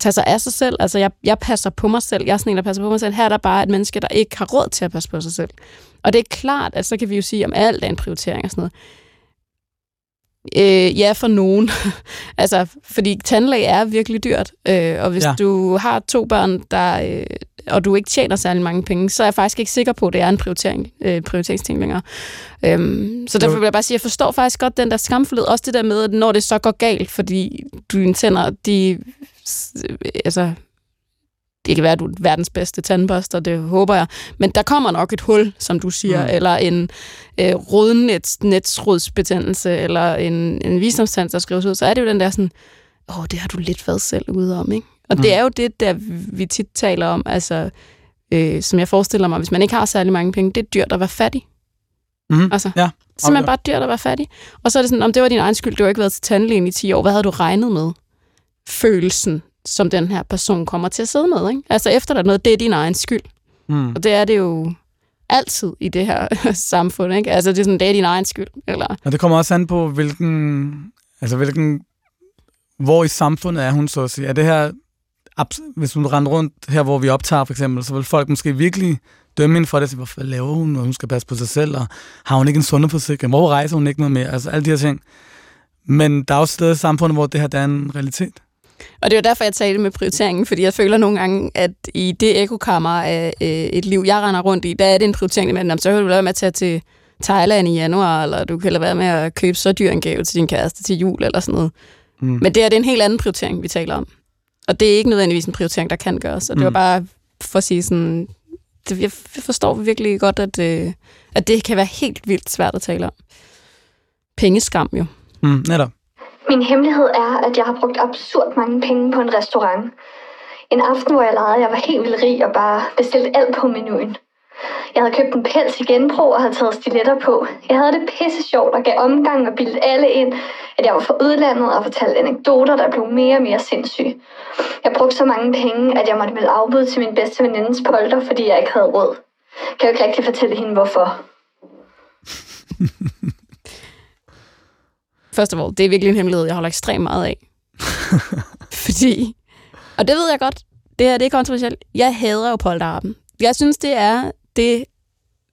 D: tage sig af sig selv. Altså, jeg, jeg passer på mig selv. Jeg er sådan en, der passer på mig selv. Her er der bare et menneske, der ikke har råd til at passe på sig selv. Og det er klart, at så kan vi jo sige, om alt er en prioritering og sådan noget. Øh, ja, for nogen. altså, fordi tandlæge er virkelig dyrt. Øh, og hvis
E: Ja.
D: du har to børn, der, øh, og du ikke tjener særlig mange penge, så er jeg faktisk ikke sikker på, at det er en prioritering, øh, prioriteringsting længere. Øhm, så derfor vil jeg bare sige, at jeg forstår faktisk godt den der skamfuldhed. Også det der med, at når det så går galt, fordi du dine tænder, de... Altså, det kan være, at du er verdens bedste tandbørster, det håber jeg. Men der kommer nok et hul, som du siger,
E: Mm.
D: eller en øh, rodnets, netsrodsbetændelse, eller en, en visdomstand, der skrives ud, så er det jo den der sådan, åh, det har du lidt været selv ude om, ikke? Og mm. det er jo det, der vi tit taler om, altså, øh, som jeg forestiller mig, hvis man ikke har særlig mange penge, det er dyrt at være fattig.
E: Mm.
D: Altså,
E: Ja.
D: simpelthen
E: Okay.
D: bare dyrt at være fattig. Og så er det sådan, om det var din egen skyld, du har ikke været til tandlægen i 10 år, hvad havde du regnet med? Følelsen, som den her person kommer til at sidde med, ikke? Altså efter der er noget, det er din egen skyld.
E: Mm.
D: Og det er det jo altid i det her samfund, ikke? Altså det er sådan, det er din egen skyld, eller...
E: Og det kommer også an på, hvilken, altså hvilken, hvor i samfundet er hun så at sige. Er det her, hvis hun render rundt her, hvor vi optager for eksempel, så vil folk måske virkelig dømme hende for det, så hvorfor laver hun, og hun skal passe på sig selv, og har hun ikke en sundhedsforsikring, hvor rejser hun ikke noget mere, altså alle de her ting. Men der er også steder i samfundet, hvor det her der er en realitet.
D: Og det er jo derfor, jeg talte med prioriteringen, fordi jeg føler nogle gange, at i det ekokammer af øh, et liv, jeg render rundt i, der er det en prioritering, men så kan du lade med at tage til Thailand i januar, eller du kan lade være med at købe så dyr en gave til din kæreste til jul, eller sådan noget. Mm. Men det er, det er en helt anden prioritering, vi taler om. Og det er ikke nødvendigvis en prioritering, der kan gøres. Og det var bare for at sige sådan, det, jeg forstår virkelig godt, at, øh, at det kan være helt vildt svært at tale om. Pengeskam jo.
E: Mm, netop.
F: Min hemmelighed er, at jeg har brugt absurd mange penge på en restaurant. En aften, hvor jeg legede, jeg var helt vildt rig og bare bestilte alt på menuen. Jeg havde købt en pels i genbrug og havde taget stiletter på. Jeg havde det pisse sjovt og gav omgang og bildte alle ind, at jeg var fra udlandet og fortalte anekdoter, der blev mere og mere sindssyge. Jeg brugte så mange penge, at jeg måtte melde afbud til min bedste venindes polter, fordi jeg ikke havde råd. Kan jeg jo ikke rigtig fortælle hende, hvorfor.
D: Først af alt, det er virkelig en hemmelighed, jeg holder ekstremt meget af. fordi, og det ved jeg godt, det her det er kontroversielt. Jeg hader jo polterappen. Jeg synes, det er, det,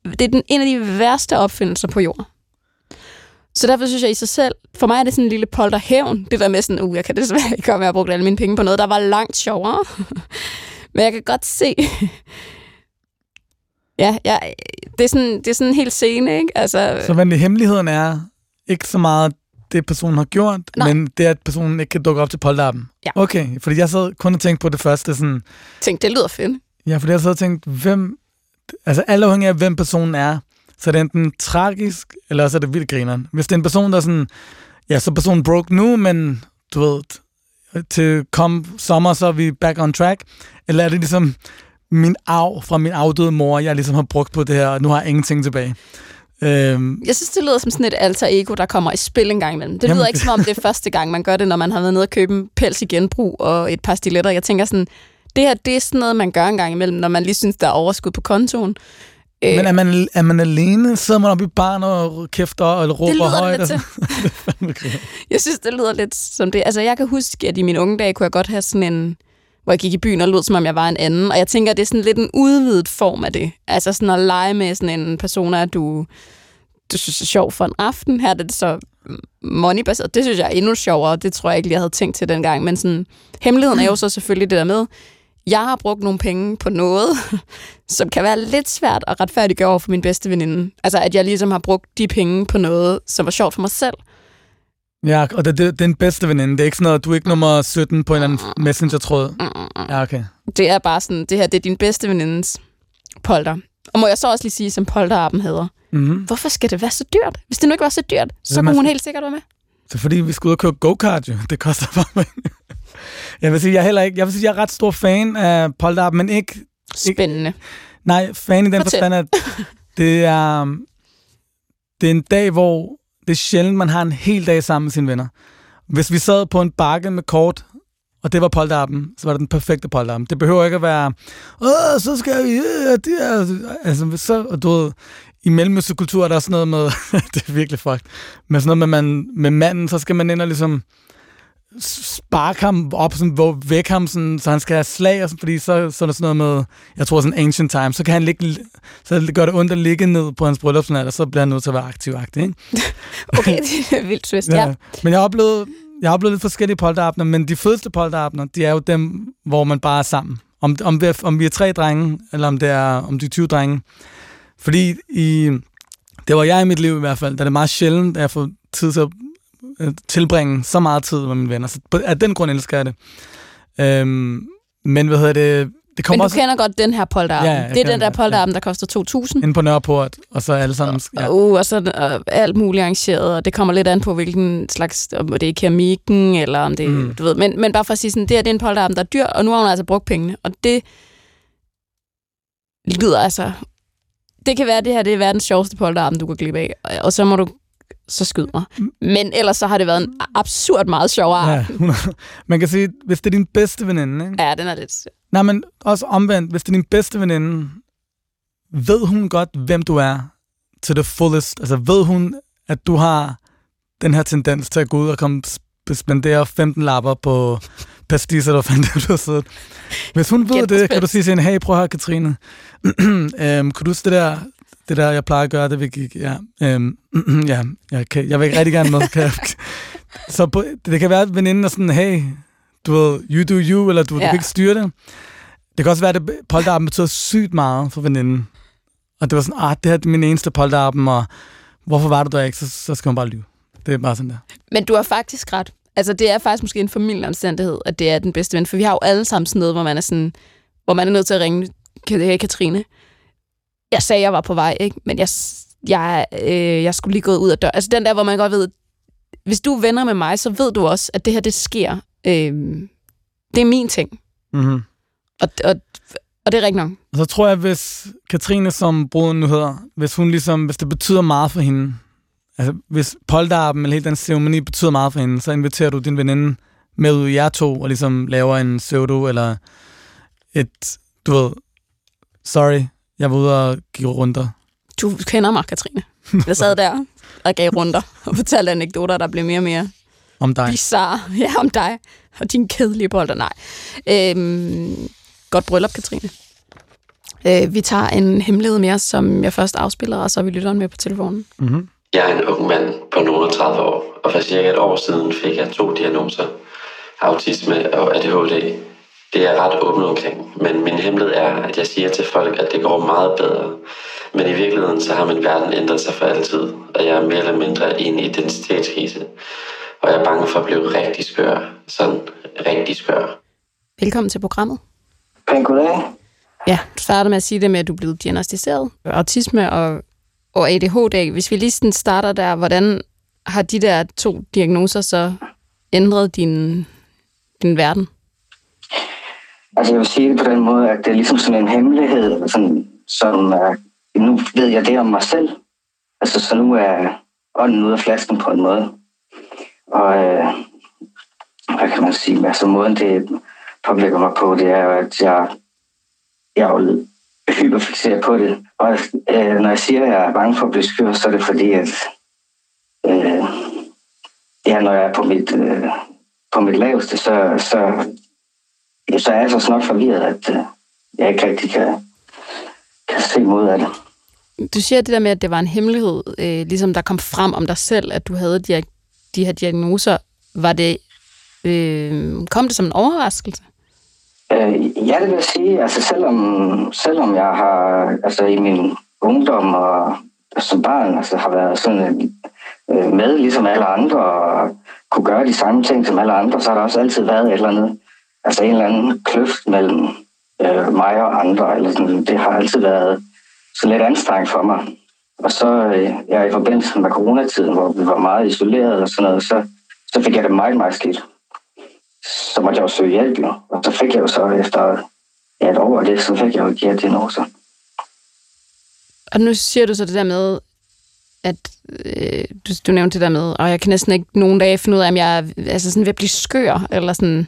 D: det er den, en af de værste opfindelser på jorden. Så derfor synes jeg i sig selv, for mig er det sådan en lille polterhævn, det der med sådan, uh, jeg kan desværre ikke komme med at bruge alle mine penge på noget, der var langt sjovere. Men jeg kan godt se, ja, ja det, er sådan, det er sådan en helt scene, ikke? Altså,
E: Så hvad hemmeligheden er ikke så meget det, personen har gjort, Nej. men det er, at personen ikke kan dukke op til polterappen.
D: Ja.
E: Okay, fordi jeg sad kun og tænkte på det første, sådan,
D: tænk, det lyder fedt.
E: Ja, fordi jeg så og tænkt, hvem... Altså, alle afhængig af, hvem personen er, så er det enten tragisk, eller så er det vildt grineren. Hvis det er en person, der er sådan... Ja, så er personen broke nu, men du ved, til kom sommer, så er vi back on track. Eller er det ligesom min arv fra min afdøde mor, jeg ligesom har brugt på det her, og nu har jeg ingenting tilbage.
D: Øhm, jeg synes, det lyder som sådan et alter ego, der kommer i spil en gang imellem. Det lyder jamen, ikke som om det er første gang, man gør det, når man har været nede og købe en pels i genbrug og et par stiletter. Jeg tænker sådan, det her, det er sådan noget, man gør en gang imellem, når man lige synes, der er overskud på kontoen.
E: Øh, Men er man, er man alene? Sidder man oppe i barn og kæfter og råber højt? Det
D: lidt til. jeg synes, det lyder lidt som det. Altså, jeg kan huske, at i mine unge dage kunne jeg godt have sådan en hvor jeg gik i byen og lød, som om jeg var en anden. Og jeg tænker, at det er sådan lidt en udvidet form af det. Altså sådan at lege med sådan en person, at du, du synes er sjov for en aften. Her er det så moneybaseret. Det synes jeg er endnu sjovere. Det tror jeg ikke, lige, jeg havde tænkt til dengang. Men sådan, hemmeligheden er jo så selvfølgelig det der med, jeg har brugt nogle penge på noget, som kan være lidt svært at retfærdiggøre over for min bedste veninde. Altså, at jeg ligesom har brugt de penge på noget, som var sjovt for mig selv.
E: Ja, og det, det, det er den bedste veninde. Det er ikke sådan noget, du er ikke nummer 17 på en eller anden messenger-tråd. Ja, okay.
D: Det er bare sådan, det her, det er din bedste venindes polter. Og må jeg så også lige sige, som polterappen hedder, mm-hmm. hvorfor skal det være så dyrt? Hvis det nu ikke var så dyrt, så kunne hun helt sikkert være med.
E: Så fordi vi skal ud og køre go-kart, jo. Det koster bare Jeg vil sige, jeg er heller ikke, jeg vil sige, jeg er ret stor fan af polterap, men ikke...
D: Spændende.
E: Ikke, nej, fan i den forstand, at det er, det er en dag, hvor det er sjældent, man har en hel dag sammen med sine venner. Hvis vi sad på en bakke med kort, og det var polterappen, så var det den perfekte polterappen. Det behøver ikke at være, åh, så skal vi, øh, det er, altså, så, og du ved, i mellemøstkultur er der sådan noget med, det er virkelig fucked, men sådan noget med, man, med manden, så skal man ind og ligesom, sparke ham op, sådan, hvor væk ham, sådan, så han skal have slag, og sådan, fordi så, så er der sådan noget med, jeg tror sådan ancient time, så kan han ligge, så gør det ondt at ligge ned på hans bryllupsnat, og så bliver han nødt til at være aktiv ikke?
D: okay, det er vildt twist, ja. ja.
E: Men jeg har oplevet, jeg har oplevet lidt forskellige polterabner, men de fedeste polterabner, de er jo dem, hvor man bare er sammen. Om, om, vi er, om vi er tre drenge, eller om det er om de 20 drenge. Fordi i, det var jeg i mit liv i hvert fald, da det er meget sjældent, at jeg får tid til at tilbringe så meget tid med mine venner. Så af den grund elsker jeg det. Øhm, men hvad hedder det? det
D: kommer
E: men du også...
D: kender godt den her polterappen. Ja, det er den der polterappen, ja. der koster 2.000.
E: Inde på Nørreport, og så alle sammen...
D: Ja. Uh, og så uh, alt muligt arrangeret, og det kommer lidt an på, hvilken slags... Om det er keramikken, eller om det... Mm. Du ved, men, men bare for at sige sådan, det, her, det er en polterappen, der er dyr, og nu har hun altså brugt pengene. Og det lyder altså... Det kan være, at det her det er verdens sjoveste polterappen, du kan glippe af. Og så må du så skyd mig. Men ellers så har det været en absurd meget sjovere
E: ja, Man kan sige, hvis det er din bedste veninde, ikke?
D: Ja, den er lidt...
E: Nej, men også omvendt, hvis det er din bedste veninde, ved hun godt, hvem du er til the fullest? Altså ved hun, at du har den her tendens til at gå ud og komme spendere 15 lapper på pastisser, der fandt det, du har siddet. Hvis hun ved det, kan du sige til hende, hey, prøv høre, Katrine. øhm, kunne du huske det der, det der, jeg plejer at gøre, det vi gik, ja, øhm, ja, jeg, kan, jeg vil ikke rigtig gerne med. Kan jeg, så på, det kan være, at veninden er sådan, hey, du ved, you do you, eller du, ja. du kan ikke styre det. Det kan også være, at polterappen betyder sygt meget for veninden. Og det var sådan, ah, det her er min eneste polterappen, og hvorfor var du der ikke? Så, så skal man bare lyve. Det er bare sådan der.
D: Men du har faktisk ret. Altså, det er faktisk måske en familieomstændighed, at det er den bedste ven. For vi har jo alle sammen sådan noget, hvor man er sådan, hvor man er nødt til at ringe, hey Katrine, jeg sagde, jeg var på vej, ikke? men jeg, jeg, øh, jeg skulle lige gå ud af døren. Altså den der, hvor man godt ved, hvis du er venner med mig, så ved du også, at det her, det sker. Øh, det er min ting.
E: Mm-hmm.
D: Og, og, og det er rigtigt nok.
E: Og så tror jeg, hvis Katrine, som bruden nu hedder, hvis hun ligesom, hvis det betyder meget for hende, altså hvis polterappen eller hele den ceremoni betyder meget for hende, så inviterer du din veninde med ud jer to, og ligesom laver en pseudo, eller et, du ved, sorry, jeg var ude og give runder.
D: Du kender mig, Katrine. Jeg sad der og gav runder og fortalte anekdoter, der blev mere og mere
E: om dig.
D: bizarre. Ja, om dig og din kedelige bolder. Nej. Øhm, godt bryllup, Katrine. Øh, vi tager en hemmelighed mere, som jeg først afspiller, og så vi lytter med på telefonen.
E: Mm-hmm.
H: Jeg er en ung mand på nogle 30 år, og for cirka et år siden fik jeg to diagnoser. Autisme og ADHD. Det er jeg ret åben omkring, men min hemmelighed er, at jeg siger til folk, at det går meget bedre. Men i virkeligheden, så har min verden ændret sig for altid, og jeg er mere eller mindre i en identitetskrise. Og jeg er bange for at blive rigtig skør. Sådan rigtig skør.
D: Velkommen til programmet.
I: Pænt goddag.
D: Ja, du starter med at sige det med, at du er blevet diagnostiseret. Autisme og, og ADHD. Hvis vi lige sådan starter der, hvordan har de der to diagnoser så ændret din, din verden?
I: Altså jeg vil sige det på den måde, at det er ligesom sådan en hemmelighed, sådan, som uh, nu ved jeg det om mig selv. Altså så nu er ånden ude af flasken på en måde. Og uh, hvad kan man sige, altså måden det påvirker mig på, det er jo, at jeg, jeg er jo hyperfixeret på det. Og uh, når jeg siger, at jeg er bange for at blive skør, så er det fordi, at uh, ja, når jeg er på mit, uh, på mit laveste, så, så så er jeg så nok forvirret, at uh, jeg ikke rigtig kan, kan se mod af det.
D: Du siger det der med, at det var en hemmelighed, øh, ligesom der kom frem om dig selv, at du havde de, de her diagnoser. Var det, øh, kom det som en overraskelse?
I: Øh, ja, det vil sige. Altså, selvom, selvom jeg har altså, i min ungdom og som barn altså, har været sådan øh, med ligesom alle andre og kunne gøre de samme ting som alle andre, så har der også altid været et eller andet altså en eller anden kløft mellem øh, mig og andre. Eller sådan, det har altid været så lidt anstrengt for mig. Og så øh, ja, i forbindelse med coronatiden, hvor vi var meget isoleret og sådan noget, så, så fik jeg det meget, meget skidt. Så måtte jeg jo søge hjælp, jo. Og så fik jeg jo så efter ja, et år af det, så fik jeg jo de diagnoser.
D: Og nu siger du så det der med, at øh, du, du nævnte det der med, og jeg kan næsten ikke nogen dage finde ud af, om jeg er altså sådan ved at blive skør, eller sådan...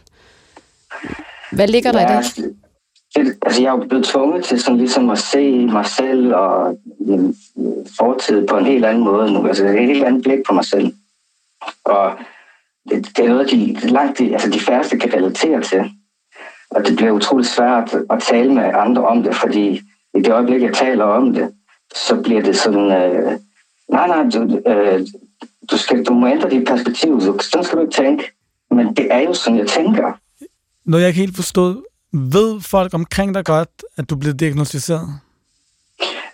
D: Hvad ligger der ja, i det?
I: det? Altså, jeg er jo blevet tvunget til sådan ligesom at se mig selv og min fortid på en helt anden måde nu. Altså, et helt andet blik på mig selv. Og det, det er noget, de, langt de, altså de færreste kan relatere til. Og det bliver utroligt svært at tale med andre om det, fordi i det øjeblik, jeg taler om det, så bliver det sådan, øh, nej, nej, du, øh, du, skal, du må ændre dit perspektiv, så sådan skal du ikke tænke. Men det er jo sådan, jeg tænker
E: noget, jeg ikke helt forstod. Ved folk omkring dig godt, at du blev diagnostiseret?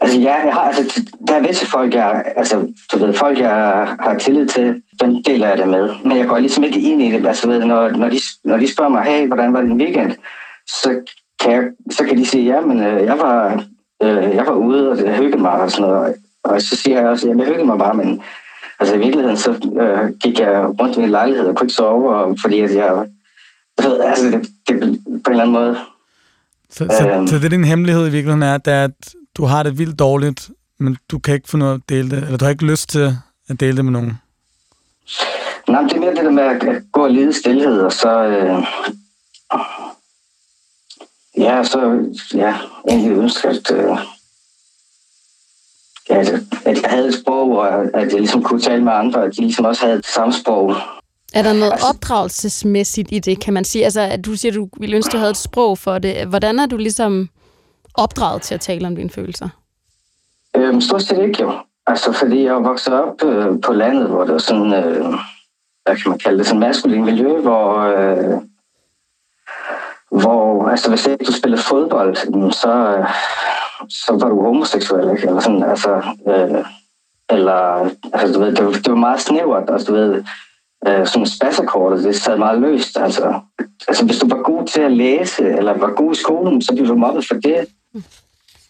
I: Altså, ja, jeg har, altså, der er visse folk, jeg, altså, du ved, folk, jeg har tillid til, den deler jeg det med. Men jeg går ligesom ikke ind i det. Altså, ved, når, når, de, når de spørger mig, hey, hvordan var din weekend? Så kan, jeg, så kan de sige, ja, men øh, jeg, var, øh, jeg var ude, og det hyggede mig og sådan noget. Og så siger jeg også, at jeg hyggede mig bare, men altså, i virkeligheden, så øh, gik jeg rundt i min lejlighed og kunne ikke sove, og, fordi at jeg altså, det, det, på en eller anden måde.
E: Så, så, øhm, så det din hemmelighed i virkeligheden er, det er, at du har det vildt dårligt, men du kan ikke få noget at dele det, eller du har ikke lyst til at dele det med nogen?
I: Nej, det er mere det der med at gå og lide stillhed, og så... Øh, ja, så ja, egentlig ønske, at, øh, ja, at jeg havde et sprog, og at jeg ligesom kunne tale med andre, at de ligesom også havde det samme sprog.
D: Er der noget opdragelsesmæssigt i det, kan man sige? Altså, at du siger, at du ville ønske, du havde et sprog for det. Hvordan er du ligesom opdraget til at tale om dine følelser?
I: Øhm, stort set ikke jo. Altså, fordi jeg er vokset op øh, på landet, hvor det var sådan, øh, hvad kan man kalde det, sådan maskulin miljø, hvor, øh, hvor altså, hvis ikke du spillede fodbold, så, så var du homoseksuel, ikke? Eller sådan, altså, øh, eller, altså, du ved, det, var, det var meget snævert, altså, du ved, øh, sådan spasserkortet, det sad meget løst, altså, altså, hvis du var god til at læse, eller var god i skolen, så blev du mobbet for det.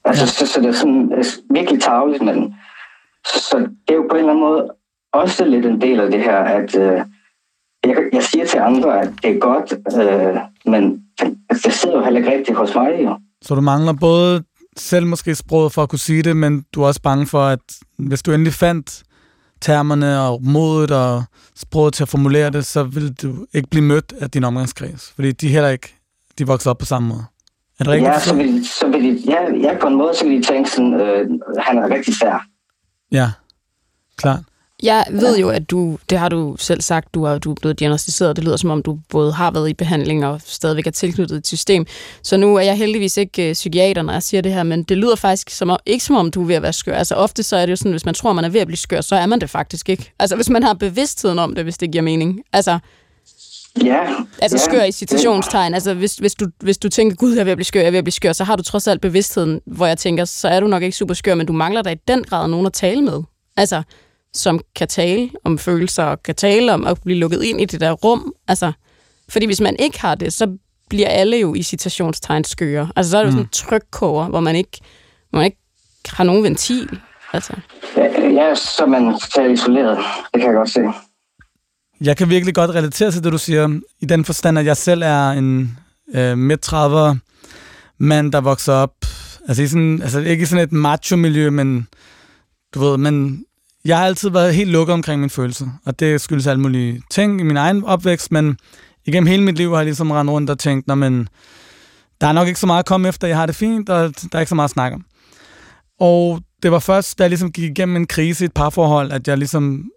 I: Altså, så, så det er sådan altså, virkelig tageligt, men så, så det er jo på en eller anden måde også lidt en del af det her, at øh, jeg, jeg siger til andre, at det er godt, øh, men altså, det sidder jo heller ikke rigtigt hos mig. Jo.
E: Så du mangler både selv måske sproget for at kunne sige det, men du er også bange for, at hvis du endelig fandt termerne og modet og sproget til at formulere det, så vil du ikke blive mødt af din omgangskreds, fordi de heller ikke de vokser op på samme måde. Er det rigtigt?
I: Ja, så vil, så vil de, ja, ja, på en måde, så vil de tænke sådan, øh, han er rigtig sær.
E: Ja, klart.
D: Jeg ved jo, at du, det har du selv sagt, du er, du er blevet diagnostiseret. Det lyder som om, du både har været i behandling og stadigvæk er tilknyttet et system. Så nu er jeg heldigvis ikke uh, psykiater, når jeg siger det her, men det lyder faktisk som om, ikke som om, du er ved at være skør. Altså ofte så er det jo sådan, hvis man tror, man er ved at blive skør, så er man det faktisk ikke. Altså hvis man har bevidstheden om det, hvis det giver mening. Altså,
I: Ja.
D: Altså
I: ja,
D: skør i citationstegn. Altså hvis, hvis, du, hvis du tænker, gud, jeg er ved at blive skør, jeg er ved at blive skør, så har du trods alt bevidstheden, hvor jeg tænker, så er du nok ikke super skør, men du mangler da i den grad nogen at tale med. Altså, som kan tale om følelser, og kan tale om at blive lukket ind i det der rum. Altså, fordi hvis man ikke har det, så bliver alle jo i citationstegn skøre. Altså, så er det jo sådan en trykkoger, hvor man ikke, hvor man ikke har nogen ventil. Altså.
I: Ja, så er man totalt isoleret. Det kan jeg godt se.
E: Jeg kan virkelig godt relatere til det, du siger, i den forstand, at jeg selv er en øh, midt 30'er mand, der vokser op, altså, i sådan, altså ikke i sådan et macho-miljø, men du ved, men jeg har altid været helt lukket omkring mine følelser, og det skyldes alle mulige ting i min egen opvækst, men igennem hele mit liv har jeg ligesom rendt rundt og tænkt, Nå, men der er nok ikke så meget at komme efter, jeg har det fint, og der er ikke så meget at snakke om. Og det var først, da jeg ligesom gik igennem en krise i et parforhold, at jeg ligesom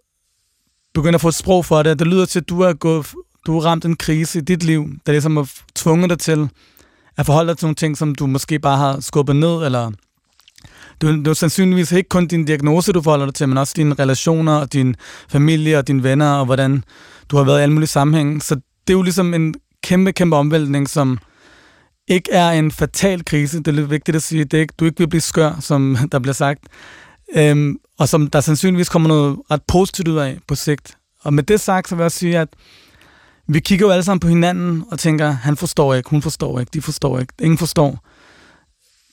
E: begyndte at få et sprog for det. Det lyder til, at du er, gået, du har ramt en krise i dit liv, der ligesom har tvunget dig til at forholde dig til nogle ting, som du måske bare har skubbet ned, eller du, du sandsynligvis ikke kun din diagnose, du forholder dig til, men også dine relationer, og din familie og dine venner, og hvordan du har været i alle mulige sammenhænge. Så det er jo ligesom en kæmpe, kæmpe omvæltning, som ikke er en fatal krise. Det er lidt vigtigt at sige. Det er ikke, du ikke vil blive skør, som der bliver sagt. Øhm, og som der sandsynligvis kommer noget ret positivt ud af på sigt. Og med det sagt, så vil jeg sige, at vi kigger jo alle sammen på hinanden og tænker, han forstår ikke, hun forstår ikke, de forstår ikke, ingen forstår.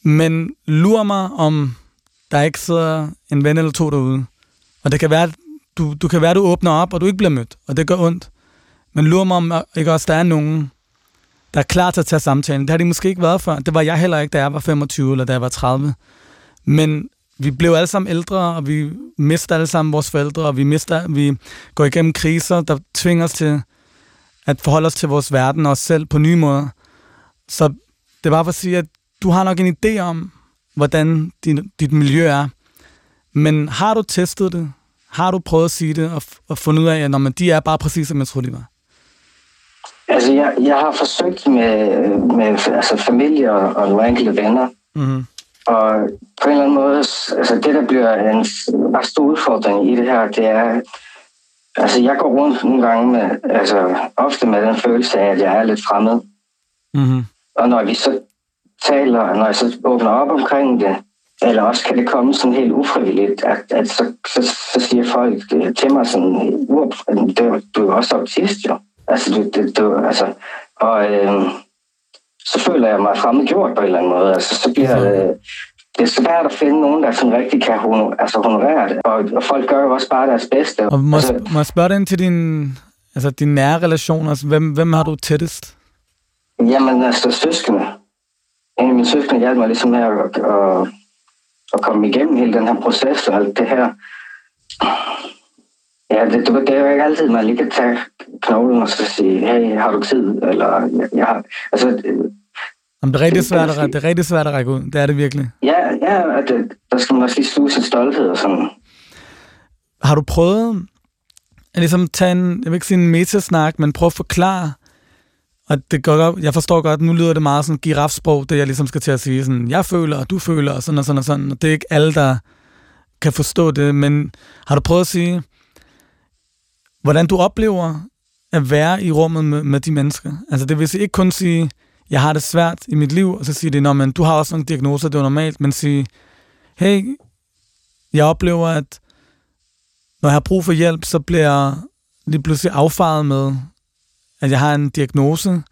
E: Men lurer mig, om der ikke sidder en ven eller to derude. Og det kan være, du, du kan være, du åbner op, og du ikke bliver mødt, og det gør ondt. Men lurer mig, om øh, ikke også der er nogen, der er klar til at tage samtalen. Det har de måske ikke været før. Det var jeg heller ikke, da jeg var 25 eller da jeg var 30. Men vi blev alle sammen ældre, og vi mister alle sammen vores forældre, og vi, mister, vi går igennem kriser, der tvinger os til at forholde os til vores verden og os selv på nye måder. Så det var for at sige, at du har nok en idé om, hvordan din, dit miljø er. Men har du testet det? Har du prøvet at sige det og, og fundet ud af, at når man, de er bare præcis, som jeg troede, de var?
I: Altså, jeg, jeg har forsøgt med, med altså, familie og, og nogle enkelte venner. Mm-hmm. Og på en eller anden måde, altså det, der bliver en ret stor udfordring i det her, det er, altså jeg går rundt nogle gange med, altså ofte med den følelse af, at jeg er lidt fremmed. Mm-hmm. Og når vi så taler, når jeg så åbner op omkring det, eller også kan det komme sådan helt ufrivilligt, at, at så, så, så siger folk til mig sådan, du, du er også autist jo. Altså, du, du, du altså, og øh, så føler jeg mig fremmedgjort på en eller anden måde. Altså, så bliver det, det er svært at finde nogen, der sådan rigtig kan honor, altså, honorere det. Og, og folk gør jo også bare deres bedste.
E: Og må,
I: altså,
E: må jeg spørge dig ind til din, altså, din nære relation? Altså, hvem, hvem har du tættest?
I: Jamen, altså søskende en af mine søskende hjalp mig ligesom med at, at, at komme igennem hele den her proces og alt det her. Ja, det, det er jo ikke altid, man lige kan tage knoglen og så sige, hey, har du tid? Eller, jeg, jeg har, altså,
E: Jamen, det er rigtig svært at, det er rigtig svært at række ud. Det er det virkelig.
I: Ja, ja det, der skal man også lige sluge sin stolthed og sådan.
E: Har du prøvet at ligesom tage en, jeg vil ikke sige en metasnak, men prøve at forklare, og det går godt, jeg forstår godt, nu lyder det meget sådan girafsprog, det jeg ligesom skal til at sige, sådan, jeg føler, og du føler, og sådan og sådan og sådan, og det er ikke alle, der kan forstå det, men har du prøvet at sige, hvordan du oplever at være i rummet med, med de mennesker? Altså det vil sige ikke kun sige, jeg har det svært i mit liv, og så sige det, Nå, men du har også nogle diagnoser, det er normalt, men sige, hey, jeg oplever, at når jeg har brug for hjælp, så bliver jeg lige pludselig affaret med, at jeg har en diagnose,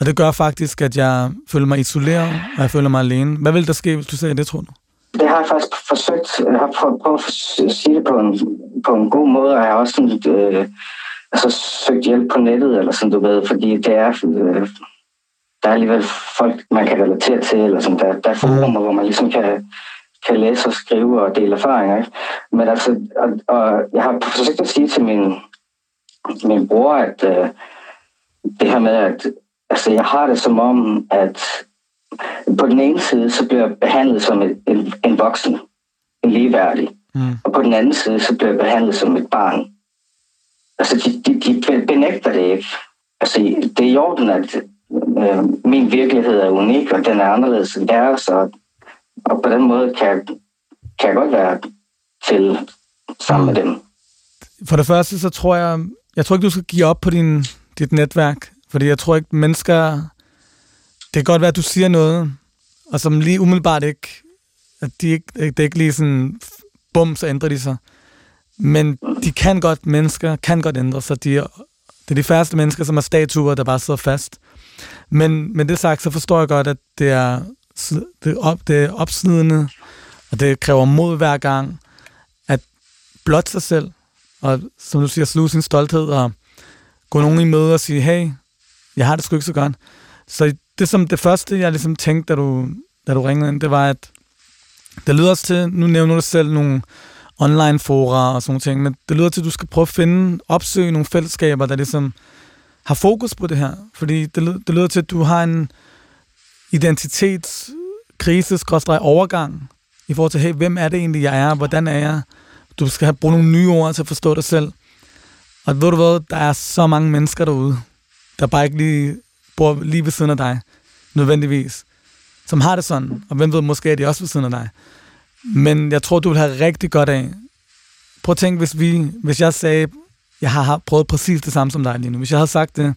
E: og det gør faktisk, at jeg føler mig isoleret, og jeg føler mig alene. Hvad vil der ske, hvis du sagde det, tror du?
I: Det har jeg faktisk forsøgt. Jeg har prøvet at sige det på en, på en god måde, og jeg har også sådan, øh, altså, søgt hjælp på nettet, eller sådan, du ved, fordi det er, øh, der er alligevel folk, man kan relatere til, eller sådan, der, der er forumer, hvor man ligesom kan, kan læse og skrive og dele erfaringer. Ikke? Men altså, og, og jeg har forsøgt at sige til min, min bror, at øh, det her med, at altså, jeg har det som om, at på den ene side, så bliver jeg behandlet som en, en, en voksen, en ligeværdig. Mm. Og på den anden side, så bliver jeg behandlet som et barn. Altså, de, de, de benægter det ikke. Altså, det er i orden, at øh, min virkelighed er unik, og den er anderledes end deres, og, og på den måde kan, kan jeg godt være til sammen med dem.
E: For det første, så tror jeg, jeg tror ikke, du skal give op på din, dit netværk, fordi jeg tror ikke, mennesker, det kan godt være, at du siger noget, og som lige umiddelbart ikke, at de ikke, det er ikke lige sådan, bum, så ændrer de sig. Men de kan godt, mennesker kan godt ændre sig. De er, det er de færreste mennesker, som er statuer, der bare sidder fast. Men med det sagt, så forstår jeg godt, at det er, det er, op, det er opslidende, og det kræver mod hver gang, at blot sig selv, og som du siger, sluge sin stolthed, og gå nogen i møde og sige, hey, jeg har det sgu ikke så godt. Så det som det første, jeg ligesom tænkte, da du, da du ringede ind, det var, at det lyder også til, nu nævner du selv nogle online fora og sådan nogle ting, men det lyder til, at du skal prøve at finde, opsøge nogle fællesskaber, der ligesom har fokus på det her. Fordi det, det lyder til, at du har en identitetskrise, overgang, i forhold til, hey, hvem er det egentlig, jeg er? Hvordan er jeg? Du skal have brugt nogle nye ord til at forstå dig selv. Og ved du hvad, der er så mange mennesker derude, der bare ikke lige bor lige ved siden af dig, nødvendigvis, som har det sådan. Og hvem ved, måske er de også ved siden af dig. Men jeg tror, du vil have rigtig godt af. Prøv at tænke, hvis, vi, hvis jeg sagde, jeg har prøvet præcis det samme som dig lige nu. Hvis jeg havde sagt det,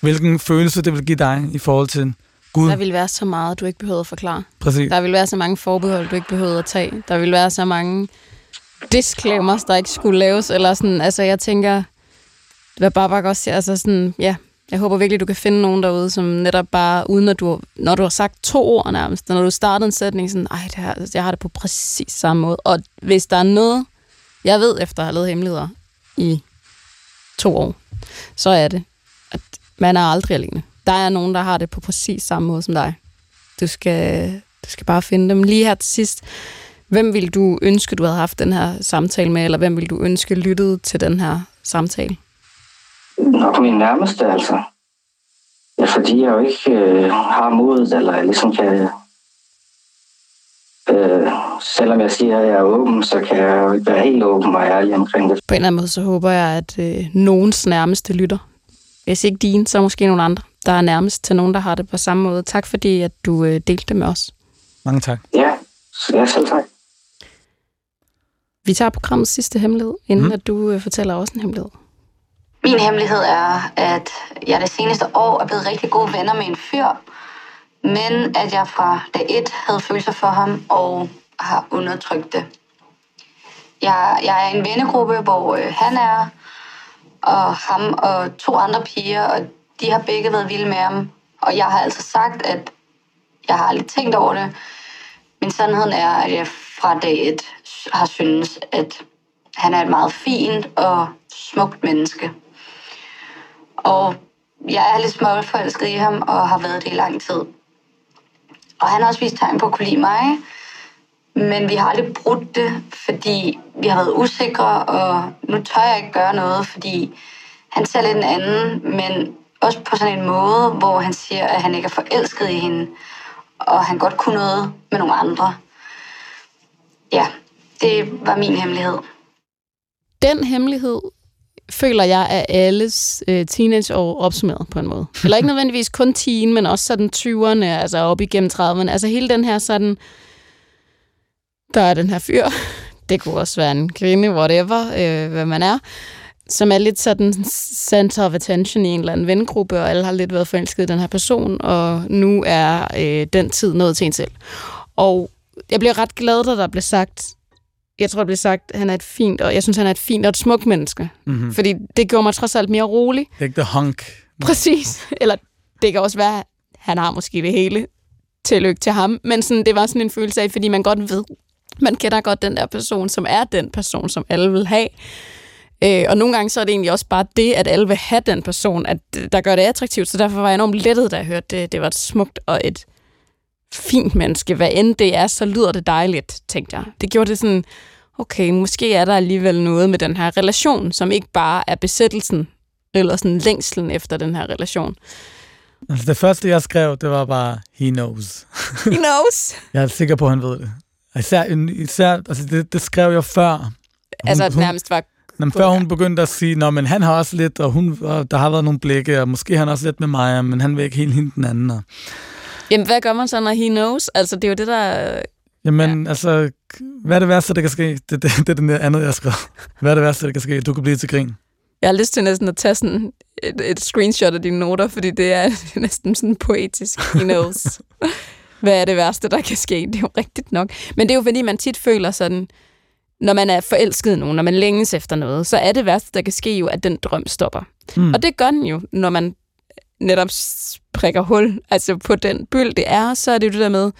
E: hvilken følelse det ville give dig i forhold til Gud.
D: Der ville være så meget, du ikke behøvede at forklare.
E: Præcis.
D: Der ville være så mange forbehold, du ikke behøvede at tage. Der ville være så mange disclaimers, der ikke skulle laves. Eller sådan, altså jeg tænker, hvad var bare bare også, altså sådan, ja, jeg håber virkelig, du kan finde nogen derude, som netop bare, uden at du, når du har sagt to ord nærmest, når du starter en sætning, sådan, ej, det her, altså, jeg har det på præcis samme måde. Og hvis der er noget, jeg ved efter at have lavet hemmeligheder i to år, så er det, at man er aldrig alene. Der er nogen, der har det på præcis samme måde som dig. Du skal, du skal bare finde dem. Lige her til sidst, hvem vil du ønske, du havde haft den her samtale med, eller hvem vil du ønske lyttede til den her samtale?
I: Nok min nærmeste, altså. Ja, fordi jeg jo ikke øh, har modet, eller ligesom kan... Øh, selvom jeg siger, at jeg er åben, så kan jeg jo ikke være helt åben og ærlig omkring det.
D: På en eller anden måde, så håber jeg, at øh, nogens nærmeste lytter. Hvis ikke din, så måske nogle andre, der er nærmest til nogen, der har det på samme måde. Tak fordi, at du øh, delte det med os.
E: Mange tak.
I: Ja, ja selv tak.
D: Vi tager programmets sidste hemmelighed, inden mm. at du øh, fortæller også en hemmelighed.
A: Min hemmelighed er, at jeg det seneste år er blevet rigtig gode venner med en fyr, men at jeg fra dag et havde følelser for ham og har undertrykt det. Jeg, jeg er i en vennegruppe, hvor øh, han er, og ham og to andre piger, og de har begge været vilde med ham. Og jeg har altså sagt, at jeg har aldrig tænkt over det, men sandheden er, at jeg fra dag et har syntes, at han er et meget fint og smukt menneske. Og jeg er lidt småforelsket i ham, og har været det i lang tid. Og han har også vist tegn på at kunne lide mig. Men vi har aldrig brudt det, fordi vi har været usikre, og nu tør jeg ikke gøre noget, fordi han ser lidt en anden, men også på sådan en måde, hvor han siger, at han ikke er forelsket i hende, og han godt kunne noget med nogle andre. Ja, det var min hemmelighed.
D: Den hemmelighed føler jeg, er alles øh, teenageår opsummeret på en måde. Eller ikke nødvendigvis kun teen, men også sådan 20'erne, altså op igennem 30'erne. Altså hele den her sådan, der er den her fyr, det kunne også være en kvinde, whatever, øh, hvad man er, som er lidt sådan center of attention i en eller anden vengruppe, og alle har lidt været forelsket i den her person, og nu er øh, den tid nået til en selv. Og jeg bliver ret glad, da der blev sagt, jeg tror, det blev sagt, at han er et fint, og jeg synes, han er et fint og et smukt menneske. Mm-hmm. Fordi det gjorde mig trods alt mere rolig.
E: Det er ikke the hunk.
D: Præcis. Eller det kan også være, at han har måske det hele. Tillykke til ham. Men sådan, det var sådan en følelse af, fordi man godt ved, man kender godt den der person, som er den person, som alle vil have. Øh, og nogle gange så er det egentlig også bare det, at alle vil have den person, at der gør det attraktivt. Så derfor var jeg enormt lettet, da jeg hørte det. Det var et smukt og et fint menneske. Hvad end det er, så lyder det dejligt, tænkte jeg. Det gjorde det sådan, okay, måske er der alligevel noget med den her relation, som ikke bare er besættelsen, eller sådan længslen efter den her relation.
E: Altså det første, jeg skrev, det var bare, he knows.
D: He knows?
E: jeg er sikker på, at han ved det. Især, især altså det, det skrev jeg før. Hun,
D: altså, at nærmest var...
E: Hun, før hun begyndte at sige, Nå, men han har også lidt, og, hun, og der har været nogle blikke, og måske han også lidt med mig, men han vil ikke helt hende den anden. Og...
D: Jamen, hvad gør man så, når he knows? Altså, det er jo det, der...
E: Jamen, ja. altså, hvad er det værste, der kan ske? Det, det, det er det andet, jeg skrev. Hvad er det værste, der kan ske? Du kan blive til grin.
D: Jeg har lyst til næsten at tage sådan et, et screenshot af dine noter, fordi det er næsten sådan poetisk. He knows. hvad er det værste, der kan ske? Det er jo rigtigt nok. Men det er jo fordi, man tit føler sådan, når man er forelsket nogen, når man længes efter noget, så er det værste, der kan ske jo, at den drøm stopper. Mm. Og det gør den jo, når man netop prikker hul altså på den byld, det er, så er det jo det der med,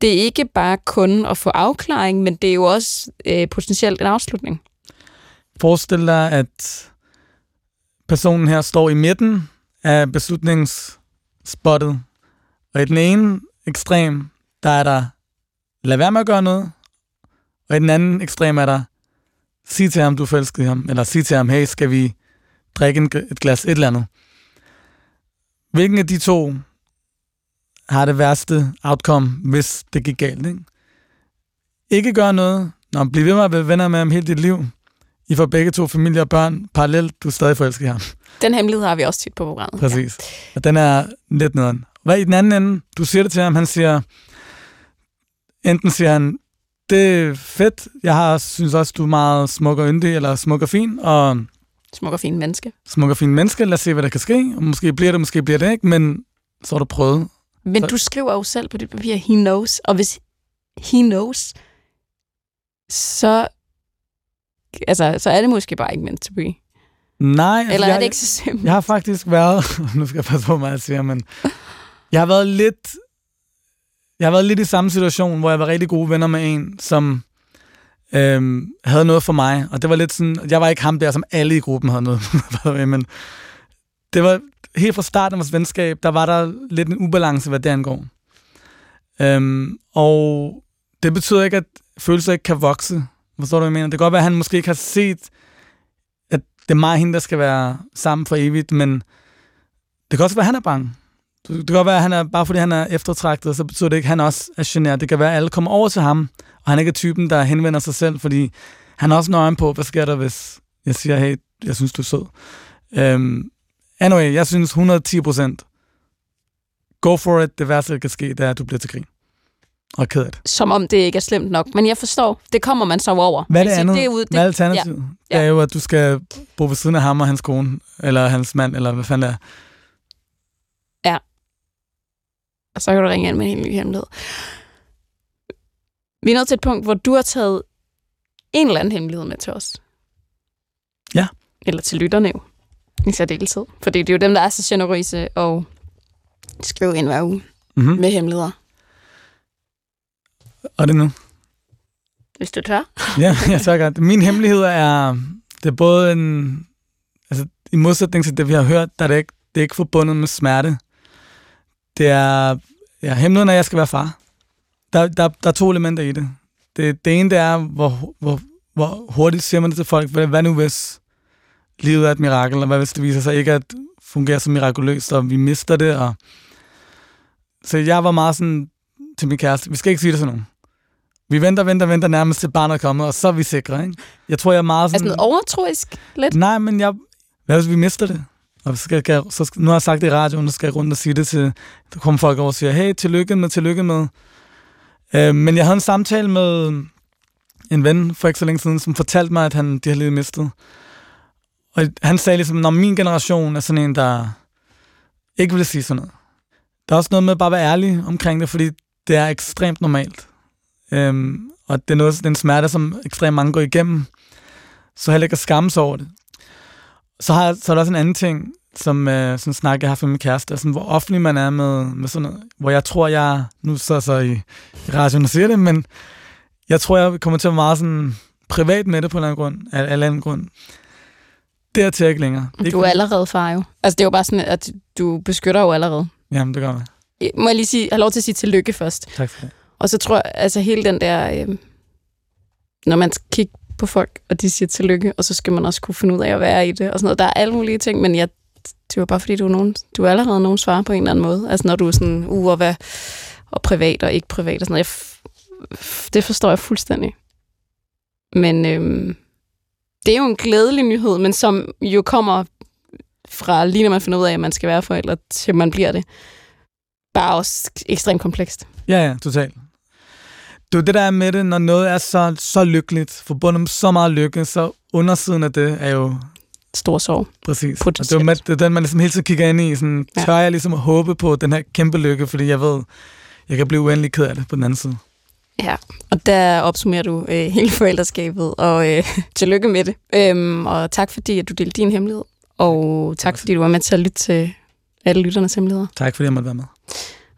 D: det er ikke bare kun at få afklaring, men det er jo også øh, potentielt en afslutning.
E: Forestil dig, at personen her står i midten af beslutningsspottet, og i den ene ekstrem, der er der, lad være med at gøre noget, og i den anden ekstrem er der, sig til ham, du forelskede ham, eller sig til ham, hey, skal vi drikke et glas et eller andet. Hvilken af de to har det værste outcome, hvis det gik galt? Ikke, ikke gøre noget. Nå, bliv ved med at være venner med ham hele dit liv. I får begge to familier og børn parallelt. Du er stadig forelsket i ham.
D: Den hemmelighed har vi også tit på programmet.
E: Præcis. Ja. Og den er lidt nederen. Hvad i den anden ende? Du siger det til ham, han siger... Enten siger han, det er fedt. Jeg har, synes også, du er meget smuk og yndig, eller smuk og fin, og
D: Smuk og fin menneske.
E: Smuk og fin menneske. Lad os se, hvad der kan ske. Og måske bliver det, måske bliver det ikke, men så har du prøvet.
D: Men så... du skriver jo selv på dit papir, he knows. Og hvis he knows, så, altså, så er det måske bare ikke meant to be.
E: Nej. Altså,
D: Eller
E: jeg,
D: er det ikke så simpelt?
E: Jeg har faktisk været, nu skal jeg passe på, hvad jeg siger, men jeg har været lidt, jeg har været lidt i samme situation, hvor jeg var rigtig gode venner med en, som øhm, havde noget for mig. Og det var lidt sådan, jeg var ikke ham der, som alle i gruppen havde noget med, men det var helt fra starten af vores venskab, der var der lidt en ubalance, hvad det angår. Øhm, og det betyder ikke, at følelser ikke kan vokse. Forstår du, hvad jeg mener? Det kan godt være, at han måske ikke har set, at det er mig og hende, der skal være sammen for evigt, men det kan også være, at han er bange. Det kan godt være, at han er, bare fordi han er eftertragtet, så betyder det ikke, at han også er generet. Det kan være, at alle kommer over til ham, og han ikke er typen, der henvender sig selv, fordi han er også nøjen på, hvad sker der, hvis jeg siger, hey, jeg synes, du er sød. Um, anyway, jeg synes 110 procent. Go for it. Det værste, der kan ske, det er, at du bliver til grin. Og ked af det.
D: Som om det ikke er slemt nok. Men jeg forstår, det kommer man så over.
E: Hvad er det andet?
D: Det er ude, det,
E: hvad er alternativet? Ja. Det er jo, at du skal bo ved siden af ham og hans kone, eller hans mand, eller hvad fanden det er.
D: Ja. Og så kan du ringe ind med en ny hemmelighed. Vi er nået til et punkt, hvor du har taget en eller anden hemmelighed med til os.
E: Ja.
D: Eller til lytterne jo, i særdeleshed. Fordi det er jo dem, der er så generøse og skriver ind hver uge
E: mm-hmm.
D: med hemmeligheder.
E: Og det nu?
D: Hvis du tør.
E: ja, jeg tør godt. Min hemmelighed er, det er både en, altså i modsætning til det, vi har hørt, der er det ikke, det er ikke forbundet med smerte. Det er, ja, hemmeligheden er, at jeg skal være far. Der, der, der er to elementer i det. Det, det ene det er, hvor, hvor, hvor hurtigt siger man det til folk. Hvad, hvad nu hvis livet er et mirakel, og hvad hvis det viser sig ikke at fungere så mirakuløst, og vi mister det. Og... Så jeg var meget sådan til min kæreste, vi skal ikke sige det til nogen. Vi venter, venter, venter nærmest til barnet er kommet, og så er vi sikre, ikke? Jeg tror, jeg er meget
D: Er
E: sådan...
D: sådan noget overtroisk lidt?
E: Nej, men jeg... Hvad hvis vi mister det? Og så skal jeg, så skal, nu har jeg sagt det i radioen, nu skal jeg rundt og sige det til... Der kommer folk over og siger, hey, tillykke med, tillykke med. Øh, men jeg havde en samtale med en ven for ikke så længe siden, som fortalte mig, at han, de har lige mistet. Og han sagde ligesom, når min generation er sådan en, der ikke vil sige sådan noget. Der er også noget med bare at være ærlig omkring det, fordi det er ekstremt normalt. Øhm, og det er, noget, det er en smerte, som ekstremt mange går igennem. Så heller ikke at skamme sig over det. Så, har, så er der også en anden ting, som øh, en snak, jeg har haft med min kæreste, sådan, hvor offentlig man er med, med sådan noget. Hvor jeg tror, jeg... Nu så så i, i radioen og siger det, men jeg tror, jeg kommer til at være meget sådan privat med det på en eller anden grund. En eller anden grund. Det er til ikke længere. Det er
D: Du er allerede far jo. Altså, det er jo bare sådan, at du beskytter jo allerede.
E: Jamen, det gør jeg.
D: Må jeg lige sige, have lov til at sige tillykke først?
E: Tak for det.
D: Og så tror jeg, altså hele den der, øh, når man skal kigge på folk, og de siger tillykke, og så skal man også kunne finde ud af at være i det, og sådan noget. Der er alle mulige ting, men jeg, det var bare fordi, du er, nogen, du er allerede nogen svar på en eller anden måde. Altså når du er sådan, uh, og, hvad, og privat og ikke privat og sådan noget. Jeg, det forstår jeg fuldstændig. Men øhm, det er jo en glædelig nyhed, men som jo kommer fra lige når man finder ud af, at man skal være forældre, til man bliver det. Bare også ekstremt komplekst.
E: Ja, ja, totalt. Du, det der er med det, når noget er så, så lykkeligt, forbundet med så meget lykke, så undersiden af det er jo
D: Stor sorg.
E: præcis. Og det, med, det er den, man ligesom hele tiden kigger ind i. Sådan,
D: Ja.
E: tør jeg ligesom at håbe på den her kæmpe lykke, fordi jeg ved, jeg kan blive uendelig ked af det på den anden side.
D: Ja, og der opsummerer du øh, hele forældreskabet, og øh, tillykke med det. Øhm, og tak fordi, at du delte din hemmelighed. Og tak fordi, du var med til at lytte til alle lytternes hemmeligheder.
E: Tak fordi jeg måtte være med.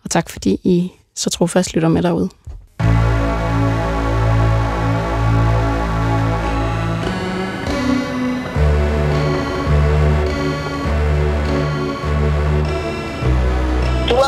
D: Og tak fordi I så trofast lytter med derude.